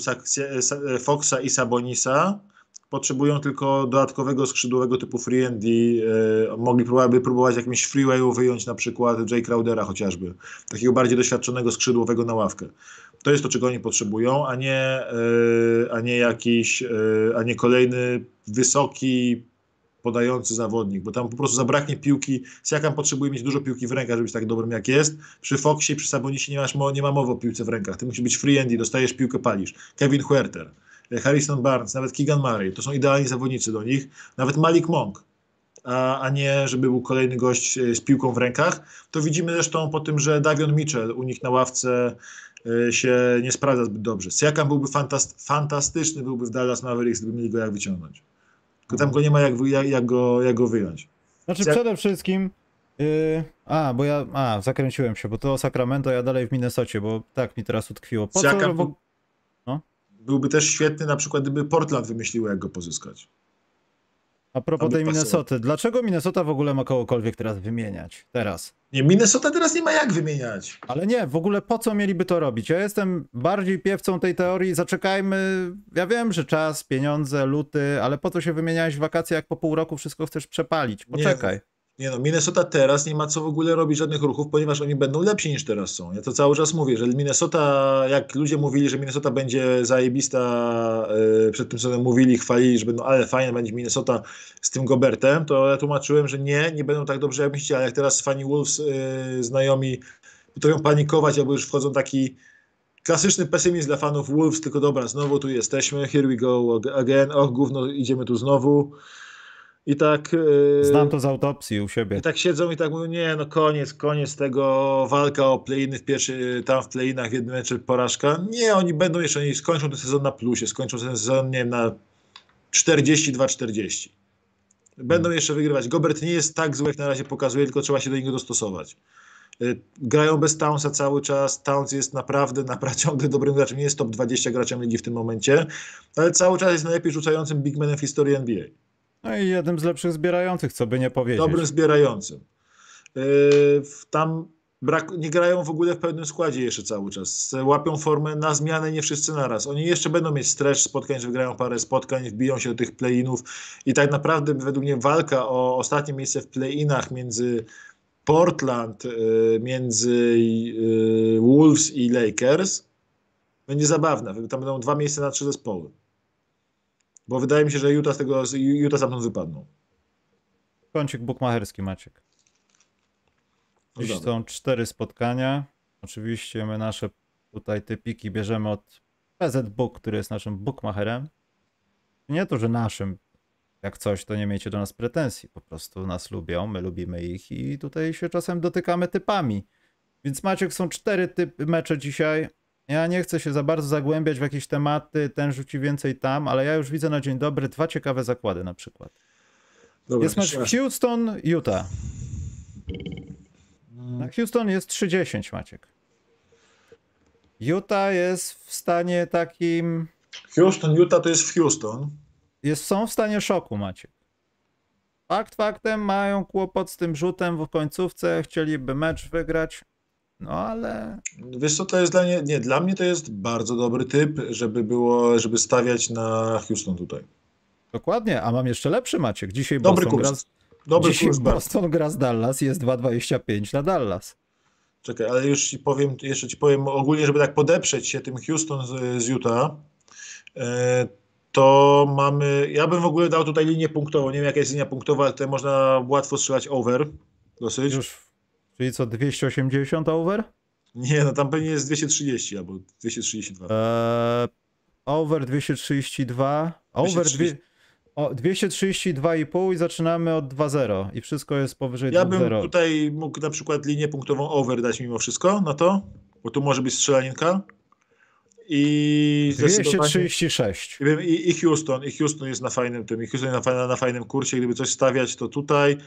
Foxa i Sabonisa, potrzebują tylko dodatkowego skrzydłowego typu free and e, mogli próbować, próbować jakimś freewayu wyjąć na przykład Jay Crowdera chociażby, takiego bardziej doświadczonego skrzydłowego na ławkę. To jest to, czego oni potrzebują, a nie, e, a nie jakiś, e, a nie kolejny wysoki, podający zawodnik, bo tam po prostu zabraknie piłki. Siakam potrzebuje mieć dużo piłki w rękach, żeby być tak dobrym jak jest. Przy Foxie, przy Sabonisie nie, masz, nie ma mowy o piłce w rękach. Ty musisz być free andy, dostajesz piłkę, palisz. Kevin Huerter, Harrison Barnes, nawet Keegan Murray, to są idealni zawodnicy do nich. Nawet Malik Monk, a, a nie żeby był kolejny gość e, z piłką w rękach. To widzimy zresztą po tym, że Davion Mitchell u nich na ławce e, się nie sprawdza zbyt dobrze. Siakam byłby fantast fantastyczny, byłby w Dallas Mavericks, gdyby mieli go jak wyciągnąć. Tylko tam go nie ma jak, jak, jak, go, jak go wyjąć. Znaczy przede wszystkim yy, a, bo ja a, zakręciłem się, bo to o Sacramento, ja dalej w Minnesocie, bo tak mi teraz utkwiło. Po co, bo... no? byłby też świetny na przykład, gdyby Portland wymyśliło jak go pozyskać. A propos tej Minnesoty, dlaczego Minnesota w ogóle ma kogokolwiek teraz wymieniać? Teraz. Nie, Minnesota teraz nie ma jak wymieniać. Ale nie, w ogóle po co mieliby to robić? Ja jestem bardziej piewcą tej teorii, zaczekajmy. Ja wiem, że czas, pieniądze, luty, ale po co się wymieniałeś w wakacje, jak po pół roku wszystko chcesz przepalić? Poczekaj. Nie. Nie no, Minnesota teraz nie ma co w ogóle robić żadnych ruchów, ponieważ oni będą lepsi niż teraz są. Ja to cały czas mówię, że Minnesota, jak ludzie mówili, że Minnesota będzie zajebista, yy, przed tym co mówili, chwalili, że będą, ale fajnie będzie Minnesota z tym Gobertem, to ja tłumaczyłem, że nie, nie będą tak dobrze jak myślicie, ale jak teraz fani Wolves yy, znajomi potrafią panikować, albo już wchodzą taki klasyczny pesymizm dla fanów Wolves, tylko dobra, znowu tu jesteśmy, here we go again, och gówno, idziemy tu znowu. I tak. Yy, Znam to z autopsji u siebie. I tak siedzą i tak mówią, nie, no koniec, koniec tego, walka o play-iny w pierwszy, tam w play-inach w jednym meczu porażka. Nie, oni będą jeszcze, oni skończą ten sezon na plusie, skończą ten sezon, nie wiem, na 42-40. Będą hmm. jeszcze wygrywać. Gobert nie jest tak zły, jak na razie pokazuje, tylko trzeba się do niego dostosować. Y, grają bez Townsa cały czas. Towns jest naprawdę, naprawdę ciągle dobrym graczem. Nie jest top 20 graczem ligi w tym momencie, ale cały czas jest najlepiej rzucającym bigmanem w historii NBA. No i jednym z lepszych zbierających, co by nie powiedzieć. Dobrym zbierającym. Yy, tam brak, nie grają w ogóle w pełnym składzie jeszcze cały czas. Łapią formę na zmianę, nie wszyscy naraz. Oni jeszcze będą mieć stres spotkań, że wygrają parę spotkań, wbiją się do tych play-inów i tak naprawdę według mnie walka o ostatnie miejsce w play-inach między Portland, yy, między yy, Wolves i Lakers będzie zabawna. Tam będą dwa miejsca na trzy zespoły. Bo wydaje mi się, że Utah z tego, Utah stamtąd wypadną. Kącik bukmacherski Maciek. No Dziś są cztery spotkania. Oczywiście my nasze tutaj typiki bierzemy od PZ Book, który jest naszym bookmacherem. Nie to, że naszym, jak coś, to nie miejcie do nas pretensji. Po prostu nas lubią, my lubimy ich i tutaj się czasem dotykamy typami. Więc Maciek, są cztery typy mecze dzisiaj. Ja nie chcę się za bardzo zagłębiać w jakieś tematy, ten rzuci więcej tam, ale ja już widzę na dzień dobry dwa ciekawe zakłady na przykład. Dobra, jest mecz Houston, Utah. Na Houston jest 30, Maciek. Utah jest w stanie takim... Houston, Utah to jest w Houston. Jest, są w stanie szoku, Maciek. Fakt faktem mają kłopot z tym rzutem w końcówce, chcieliby mecz wygrać. No ale. Wiesz co, to jest dla mnie. Nie, dla mnie to jest bardzo dobry typ, żeby było, żeby stawiać na Houston tutaj. Dokładnie, a mam jeszcze lepszy Maciek. Dzisiaj dobry Boston kurs. gra. Dobry Dzisiaj kurs Boston gra z Dallas, jest 2,25 na Dallas. Czekaj, ale już ci powiem, jeszcze ci powiem ogólnie, żeby tak podeprzeć się tym Houston z, z Utah, e, to mamy, ja bym w ogóle dał tutaj linię punktową, nie wiem jaka jest linia punktowa, ale tutaj można łatwo strzelać over dosyć. Już Czyli co, 280 over? Nie, no tam pewnie jest 230 albo 232. Eee, over 232. Over 230. O, 232,5 i zaczynamy od 2,0 i wszystko jest powyżej 2,0. Ja bym tutaj mógł na przykład linię punktową over dać mimo wszystko na to, bo tu może być strzelaninka. I 236. I, I, Houston, i Houston jest na fajnym tym, i Houston jest na, na fajnym kursie, gdyby coś stawiać, to tutaj.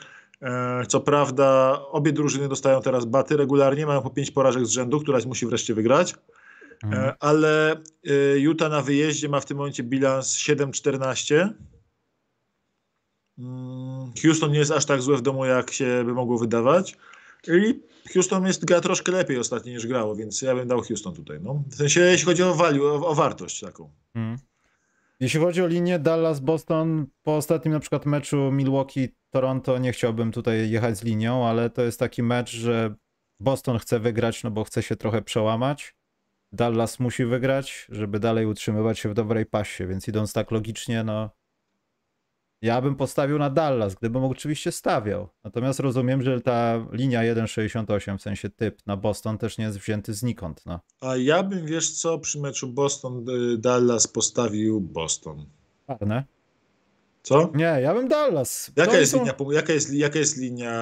E, co prawda obie drużyny dostają teraz baty regularnie, mają po pięć porażek z rzędu, któraś musi wreszcie wygrać, e, mhm. ale e, Utah na wyjeździe ma w tym momencie bilans 7-14. Mm, Houston nie jest aż tak złe w domu, jak się by mogło wydawać. I Houston jest gra troszkę lepiej ostatnio niż grało, więc ja bym dał Houston tutaj. No. W sensie, jeśli chodzi o value, o, o wartość taką. Mhm. Jeśli chodzi o linię Dallas-Boston, po ostatnim na przykład meczu Milwaukee-Toronto nie chciałbym tutaj jechać z linią, ale to jest taki mecz, że Boston chce wygrać, no bo chce się trochę przełamać. Dallas musi wygrać, żeby dalej utrzymywać się w dobrej pasie, więc idąc tak logicznie, no ja bym postawił na Dallas, gdybym oczywiście stawiał. Natomiast rozumiem, że ta linia 1,68, w sensie typ na Boston też nie jest wzięty znikąd. No. A ja bym, wiesz co, przy meczu Boston-Dallas postawił Boston. Czarne? Co? Nie, ja bym Dallas. Jaka, jest, są... linia, jaka, jest, jaka jest linia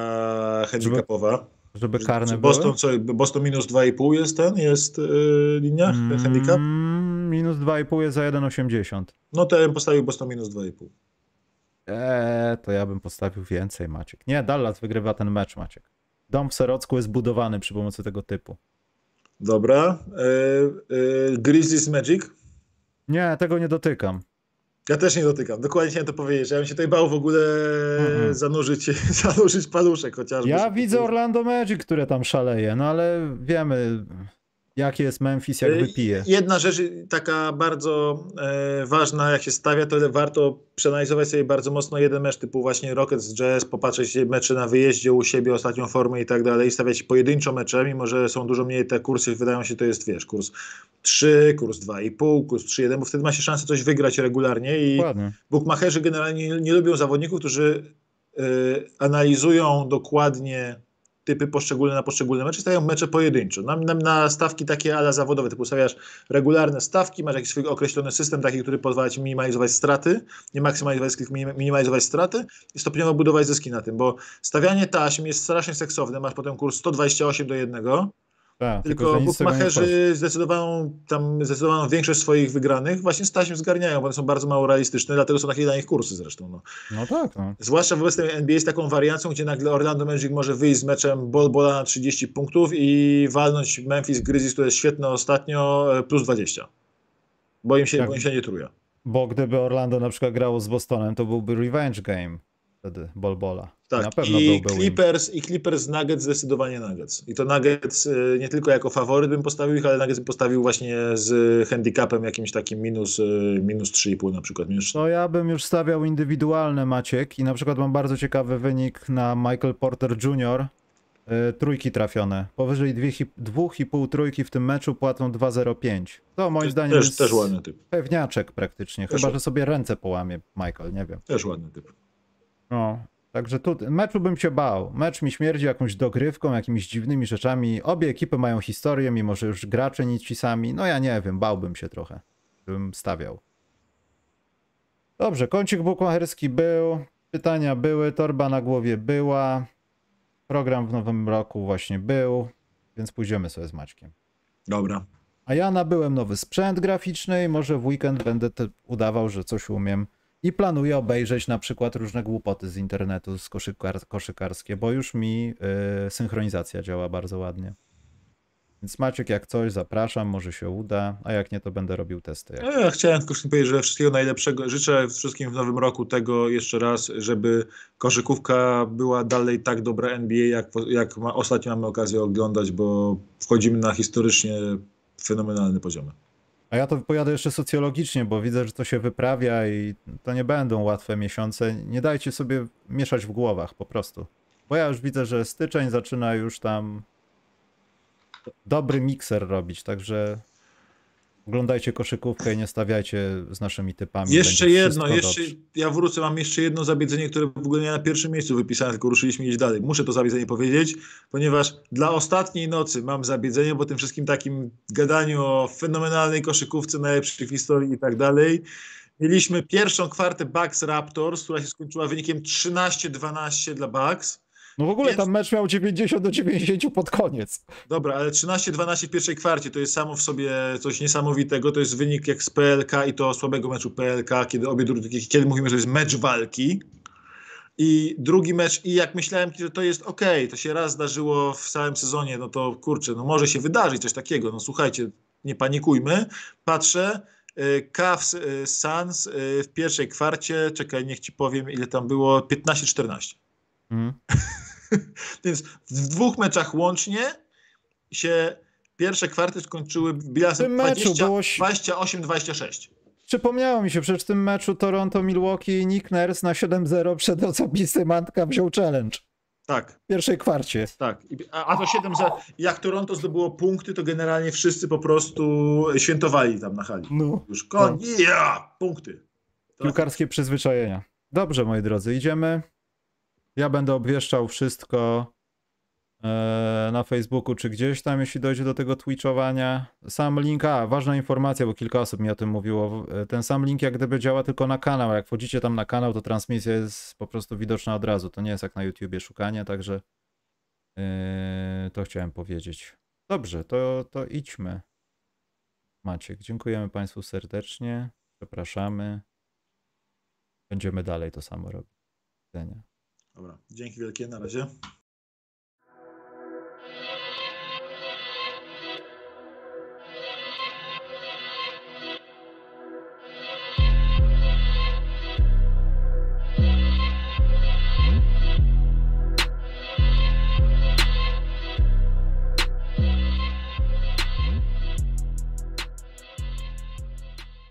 handicapowa? Żeby karne Boston, co, Boston minus 2,5 jest ten, jest yy, linia, mm, handicap? Minus 2,5 jest za 1,80. No to ja bym postawił Boston minus 2,5. Eee, to ja bym postawił więcej, Maciek. Nie, Dallas wygrywa ten mecz, Maciek. Dom w Serocku jest budowany przy pomocy tego typu. Dobra. Yy, yy, Grizzlies Magic? Nie, tego nie dotykam. Ja też nie dotykam. Dokładnie chciałem to powiedzieć. Ja bym się tutaj bał w ogóle mm-hmm. zanurzyć, zanurzyć paluszek chociażby. Ja widzę Orlando Magic, które tam szaleje, no ale wiemy, Jaki jest Memphis, jak y, wypije? Jedna rzecz taka bardzo e, ważna, jak się stawia, to warto przeanalizować sobie bardzo mocno jeden mecz typu właśnie Rockets Jazz, popatrzeć mecze na wyjeździe u siebie, ostatnią formę i tak dalej, stawiać pojedynczo mecze, mimo że są dużo mniej te kursy, wydają się to jest, wiesz, kurs 3, kurs 2,5, kurs 3,1, bo wtedy ma się szansę coś wygrać regularnie i Dokładnie. bookmacherzy generalnie nie, nie lubią zawodników, którzy y, analizują dokładnie typy poszczególne na poszczególne mecze, stają mecze pojedynczo. Na, na, na stawki takie ale zawodowe, typu stawiasz regularne stawki, masz jakiś swój określony system taki, który pozwala ci minimalizować straty, nie maksymalizować tylko minimalizować straty i stopniowo budować zyski na tym, bo stawianie taśm jest strasznie seksowne, masz potem kurs 128 do 1, tak, tylko, bookmacherzy zdecydowaną, tam zdecydowaną większość swoich wygranych właśnie z taśm zgarniają, bo one są bardzo mało realistyczne, dlatego są takie dla nich kursy zresztą. No, no tak. No. Zwłaszcza w obecnej NBA z taką wariacją, gdzie nagle Orlando Magic może wyjść z meczem ball bola na 30 punktów i walnąć Memphis Grizzlies, które jest świetne ostatnio, e, plus 20. Bo im się, tak. bo im się nie truje. Bo gdyby Orlando na przykład grało z Bostonem, to byłby revenge game wtedy Bolbola. Tak, na pewno i Clippers, win. i Clippers Nuggets zdecydowanie Nuggets. I to Nuggets y, nie tylko jako faworyt bym postawił ich, ale Nuggets bym postawił właśnie z handicapem jakimś takim minus, y, minus 3,5 na przykład. Minus to ja bym już stawiał indywidualne Maciek i na przykład mam bardzo ciekawy wynik na Michael Porter Jr. Y, trójki trafione. Powyżej 2,5 trójki w tym meczu płacą 2,05. To moim też, zdaniem też, jest też ładny typ. pewniaczek praktycznie. Też Chyba, że sobie ręce połamie Michael, nie wiem. Też ładny typ. No, także tu meczu bym się bał. Mecz mi śmierdzi jakąś dogrywką, jakimiś dziwnymi rzeczami. Obie ekipy mają historię, mimo że już gracze nic ci sami. No ja nie wiem, bałbym się trochę, bym stawiał. Dobrze, kącik bukmacherski był, pytania były, torba na głowie była, program w nowym roku właśnie był, więc pójdziemy sobie z Maćkiem. Dobra. A ja nabyłem nowy sprzęt graficzny i może w weekend będę udawał, że coś umiem i planuję obejrzeć na przykład różne głupoty z internetu, z koszykar koszykarskie, bo już mi y, synchronizacja działa bardzo ładnie. Więc Maciek, jak coś, zapraszam, może się uda, a jak nie, to będę robił testy. No, ja chciałem tylko powiedzieć, że wszystkiego najlepszego. Życzę wszystkim w nowym roku tego jeszcze raz, żeby koszykówka była dalej tak dobra NBA, jak, jak ma, ostatnio mamy okazję oglądać, bo wchodzimy na historycznie fenomenalny poziom. A ja to pojadę jeszcze socjologicznie, bo widzę, że to się wyprawia i to nie będą łatwe miesiące. Nie dajcie sobie mieszać w głowach po prostu. Bo ja już widzę, że styczeń zaczyna już tam dobry mikser robić, także Oglądajcie koszykówkę i nie stawiajcie z naszymi typami. Jeszcze jedno, jeszcze, ja wrócę, mam jeszcze jedno zabiedzenie, które w ogóle nie na pierwszym miejscu wypisane, tylko ruszyliśmy iść dalej. Muszę to zabiedzenie powiedzieć, ponieważ dla ostatniej nocy mam zabiedzenie, bo tym wszystkim takim gadaniu o fenomenalnej koszykówce, najlepszych w historii i tak dalej. Mieliśmy pierwszą kwartę Bucks Raptors, która się skończyła wynikiem 13-12 dla Bucks. No w ogóle Więc... tam mecz miał 90 do 90 pod koniec. Dobra, ale 13-12 w pierwszej kwarcie to jest samo w sobie coś niesamowitego. To jest wynik jak z PLK i to słabego meczu PLK, kiedy obie drużyny, kiedy mówimy, że jest mecz walki. I drugi mecz, i jak myślałem, że to jest ok, to się raz zdarzyło w całym sezonie, no to kurczę, no może się wydarzyć coś takiego. No słuchajcie, nie panikujmy. Patrzę, y, Cavs y, Suns y, w pierwszej kwarcie, czekaj, niech ci powiem, ile tam było, 15-14. Mm. Więc w dwóch meczach łącznie się pierwsze kwarty skończyły bilansem 28-26. Przypomniało mi się, przecież w tym meczu Toronto-Milwaukee Nick Nurse na 7-0 przed osobisty Mantka wziął challenge Tak, w pierwszej kwarcie. tak. I- A, a to 7 za. Jak Toronto zdobyło punkty, to generalnie wszyscy po prostu świętowali tam na hali. No. Już koń, ja, punkty. To- Piłkarskie przyzwyczajenia. Dobrze, moi drodzy, idziemy. Ja będę obwieszczał wszystko e, na Facebooku czy gdzieś tam, jeśli dojdzie do tego twitchowania. Sam link, a ważna informacja, bo kilka osób mi o tym mówiło. e, Ten sam link jak gdyby działa tylko na kanał. Jak wchodzicie tam na kanał, to transmisja jest po prostu widoczna od razu. To nie jest jak na YouTubie szukanie, także e, to chciałem powiedzieć. Dobrze, to, to idźmy. Maciek, dziękujemy Państwu serdecznie. Przepraszamy. Będziemy dalej to samo robić. Do widzenia. Dobra, dzięki wielkie, na razie.